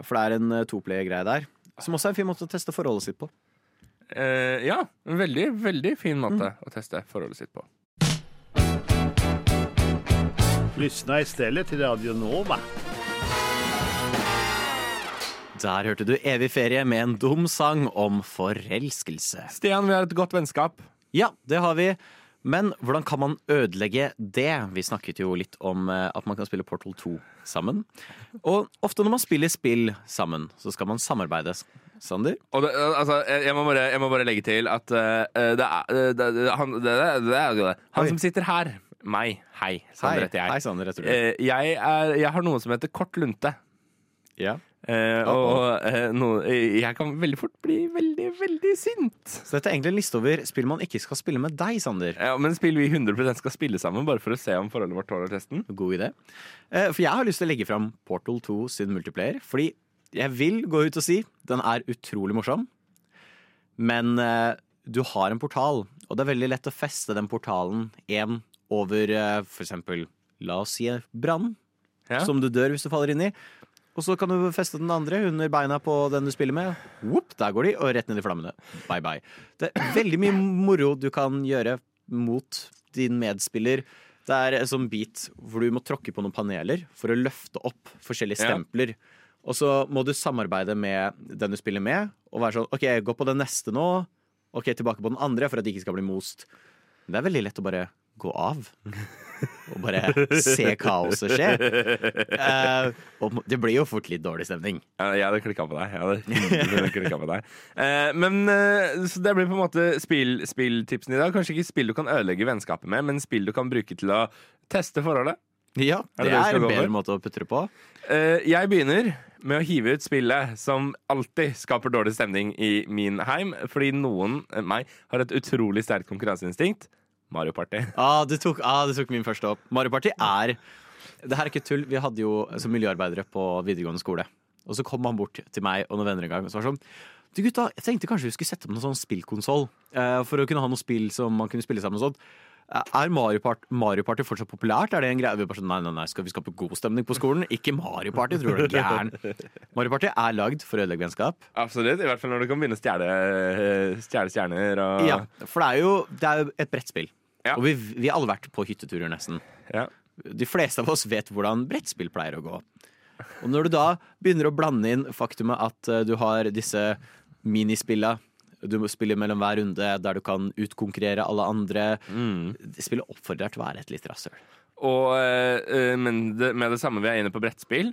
For det er en uh, toplayer-greie der. Som også er en fin måte å teste forholdet sitt på. Eh, ja, en veldig, veldig fin måte Mm. å teste forholdet sitt på. Lyssna stedet til Radio Nova. Der hørte du Evig ferie med en dum sang om forelskelse. Stian, vi har et godt vennskap. Ja, det har vi. Men hvordan kan man ødelegge det? Vi snakket jo litt om eh, at man kan spille Portal 2 sammen. Og ofte når man spiller spill sammen, så skal man samarbeide. Sander? Og det, altså, jeg, jeg, må bare, jeg må bare legge til at uh, det er det, han, det, er- han som sitter her, meg, hei, Sander heter Hei. Sander, jeg. Eh, jeg, er, jeg har noe som heter kort lunte. Ja. Eh, og eh, no, jeg kan veldig fort bli veldig, veldig sint. Så dette er egentlig en liste over spill man ikke skal spille med deg, Sander. Ja, men spill vi 100% skal spille sammen, bare for å se om forholdet vårt tåler testen. God idé. Eh, For jeg har lyst til å legge fram Portal 2 sin multiplayer. Fordi jeg vil gå ut og si den er utrolig morsom. Men eh, du har en portal, og det er veldig lett å feste den portalen én over eh, for eksempel La oss si brann, Ja. som du dør hvis du faller inn i. Og så kan du feste den andre under beina på den du spiller med. Whoop, der går de, og rett ned i flammene. Bye bye. Det er veldig mye moro du kan gjøre mot din medspiller. Det er en sånn bit hvor du må tråkke på noen paneler for å løfte opp forskjellige Ja. stempler. Og så må du samarbeide med den du spiller med, og være sånn OK, gå på den neste nå. OK, tilbake på den andre, for at de ikke skal bli most. Det er veldig lett å bare gå av. Og bare se kaoset skje. Uh, og det blir jo fort litt dårlig stemning. Ja, jeg hadde klikka på deg. Jeg hadde 100% på deg. Uh, men uh, så det blir på en måte spill, spilltipsen i dag. Kanskje ikke spill du kan ødelegge vennskapet med, men spill du kan bruke til å teste forholdet. Ja, det det det er en bedre måte å putte det på. Jeg begynner med å hive ut spillet som alltid skaper dårlig stemning i min heim, fordi noen, meg, har et utrolig sterkt konkurranseinstinkt. Mario Party. Ah, du, tok, ah, du tok min første opp. Mario Party er Det her er ikke tull. Vi hadde jo som miljøarbeidere på videregående skole. Og så kom han bort til meg og noen venner en gang og så var sånn Du gutta, jeg tenkte kanskje vi skulle sette opp noen sånn spillkonsoll eh, for å kunne ha noe spill som man kunne spille sammen og sånn. Er Mario, Part Mario Party fortsatt populært? Er det en greie? Vi bare sånn, nei, nei, nei, Skal vi skape god stemning på skolen? Ikke Mario Party, tror du er gæren. Mario Party er lagd for å ødelegge vennskap. Absolutt. I hvert fall når du kan begynne å stjele stjerner og Ja, for det er jo, det er et brettspill. Ja. Og vi, vi har alle vært på hytteturer, nesten. Ja. De fleste av oss vet hvordan brettspill pleier å gå. Og når du da begynner å blande inn faktumet at eh, du har disse minispilla du må spille mellom hver runde der du kan utkonkurrere alle andre. Mm. Spillet oppfordrer til å være et litt rasshøl. Og eh, men det, med det samme vi er inne på brettspill.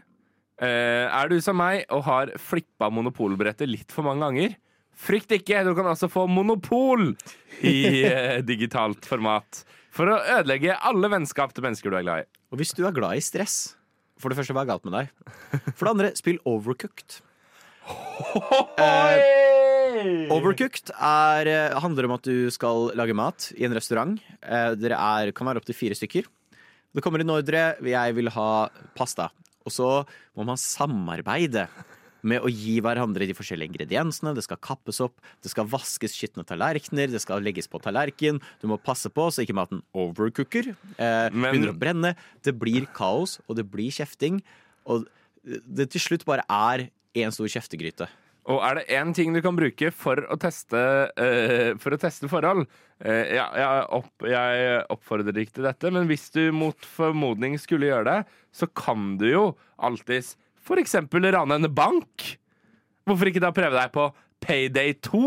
Eh, er du som meg og har flippa monopolbrettet litt for mange ganger? Frykt ikke, du kan altså få monopol i eh, digitalt format. For å ødelegge alle vennskap til mennesker du er glad i. Og hvis du er glad i stress For det første, hva er galt med deg? For det andre, spill Overcooked. Eh, Overcooked er, eh, handler om at du skal lage mat i en restaurant. Eh, dere er, kan være opptil fire stykker. Det kommer en ordre. Jeg vil ha pasta. Og så må man samarbeide med å gi hverandre de forskjellige ingrediensene. Det skal kappes opp, det skal vaskes skitne tallerkener, det skal legges på tallerken. Du må passe på så ikke maten overcooker. Eh, Men- begynner å brenne. Det blir kaos, og det blir kjefting. Og det til slutt bare er én stor kjeftegryte. Og er det én ting du kan bruke for å teste, uh, for å teste forhold uh, ja, jeg, opp, jeg oppfordrer ikke til dette, men hvis du mot formodning skulle gjøre det, så kan du jo alltids f.eks. rane en bank. Hvorfor ikke da prøve deg på Payday 2?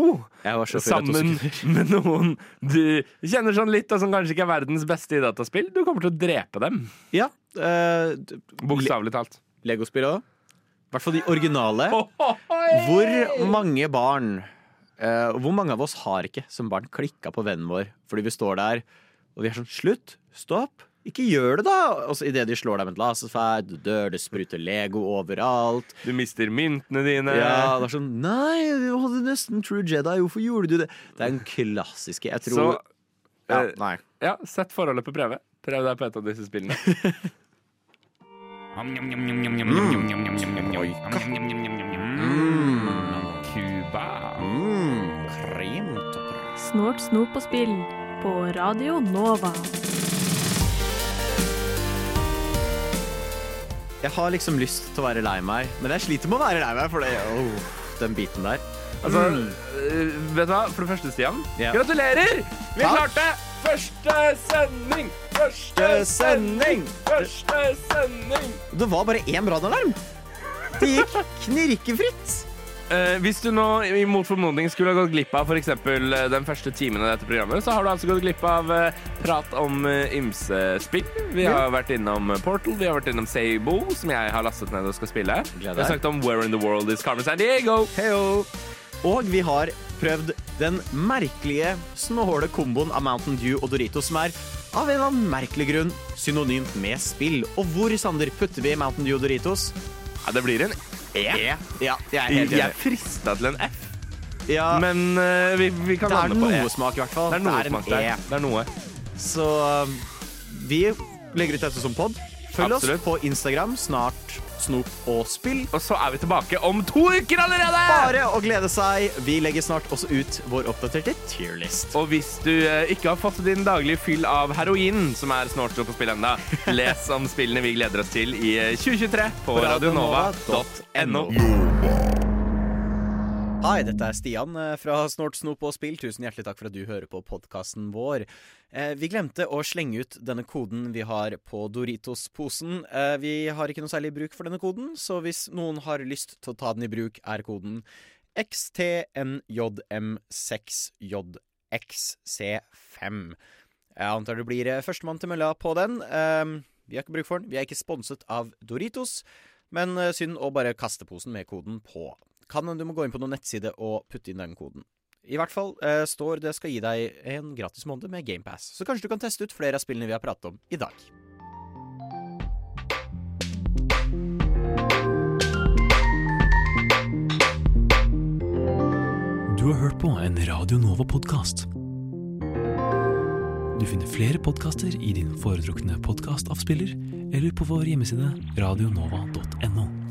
Jeg var sjåfør av to Sammen med noen du kjenner sånn litt, og som kanskje ikke er verdens beste i dataspill. Du kommer til å drepe dem. Ja. Uh, Bokstavelig talt. Legospill òg. I hvert fall de originale. Hvor mange barn uh, hvor mange av oss har ikke som barn klikka på vennen vår fordi vi står der og vi er sånn Slutt! Stopp! Ikke gjør det, da! Altså, så idet de slår deg med et laserferd, du dør, det spruter Lego overalt. Du mister myntene dine. Ja, det er sånn Nei, du hadde nesten True Jedi. Hvorfor gjorde du det? Det er en klassiske. Jeg tror Så ja, eh, Nei. ja, sett forholdet på prøve. Prøv deg på et av disse spillene. Cuba. Mm. Snort, snop og spill på Radio Nova. Jeg har liksom lyst til å være lei meg, men jeg sliter med å være lei meg for det, oh, den biten der. Altså, mm. vet du hva? For det første, Stian. yeah. Gratulerer! Vi Takk. klarte første sending! Første sending! Første sending! Det var bare én brannalarm! Det gikk knirkefritt. Eh, hvis du nå i mot formodning skulle ha gått glipp av f.eks. den første timen av dette programmet, så har du altså gått glipp av eh, prat om uh, ymsespill. Vi har vært innom Portal, vi har vært innom Sabo, som jeg har lastet ned og skal spille. Vi har snakket om Where in the World is Carmen San Diego. Heyo. Og vi har prøvd den merkelige, snåle komboen av Mountain Dew og Doritos, som er av en eller annen merkelig grunn synonymt med spill. Og hvor, Sander, putter vi Mountain Dew og Doritos? Ja, det blir en E. Ja, jeg er helt enig. frista til en F, Ja, men eh, vi, vi kan det er lande på noe E. smak, i hvert fall. Det er noe en smak der. E. Det er noe. Så um, vi legger ut dette som pod. Følg Absolutt. oss på Instagram. Snart snop og spill. Og så er vi tilbake om to uker allerede! Bare å glede seg. Vi legger snart også ut vår oppdaterte tierlist. Og hvis du eh, ikke har fått din daglige fyll av heroin, som er snortstå på spill enda, les om spillene vi gleder oss til i eh, 2023 på radionova.no. Hei, dette er Stian eh, fra Snort, snop og spill. Tusen hjertelig takk for at du hører på podkasten vår. Eh, Vi glemte å slenge ut denne koden vi har på Doritos-posen. Eh, Vi har ikke noe særlig bruk for denne koden, så hvis noen har lyst til å ta den i bruk, er koden XTNJM6JXC5. Jeg antar du blir førstemann til mølla på den. Vi har ikke bruk for den. Vi er ikke sponset av Doritos, men synd å bare kaste posen med koden på. Kan du må gå inn på noen nettside og putte inn den koden. I hvert fall eh, står det skal gi deg en gratis måned med GamePass, så kanskje du kan teste ut flere av spillene vi har pratet om i dag. Du har hørt på en Radio Nova-podkast. Du finner flere podkaster i din foretrukne podkastavspiller eller på vår hjemmeside radionova.no.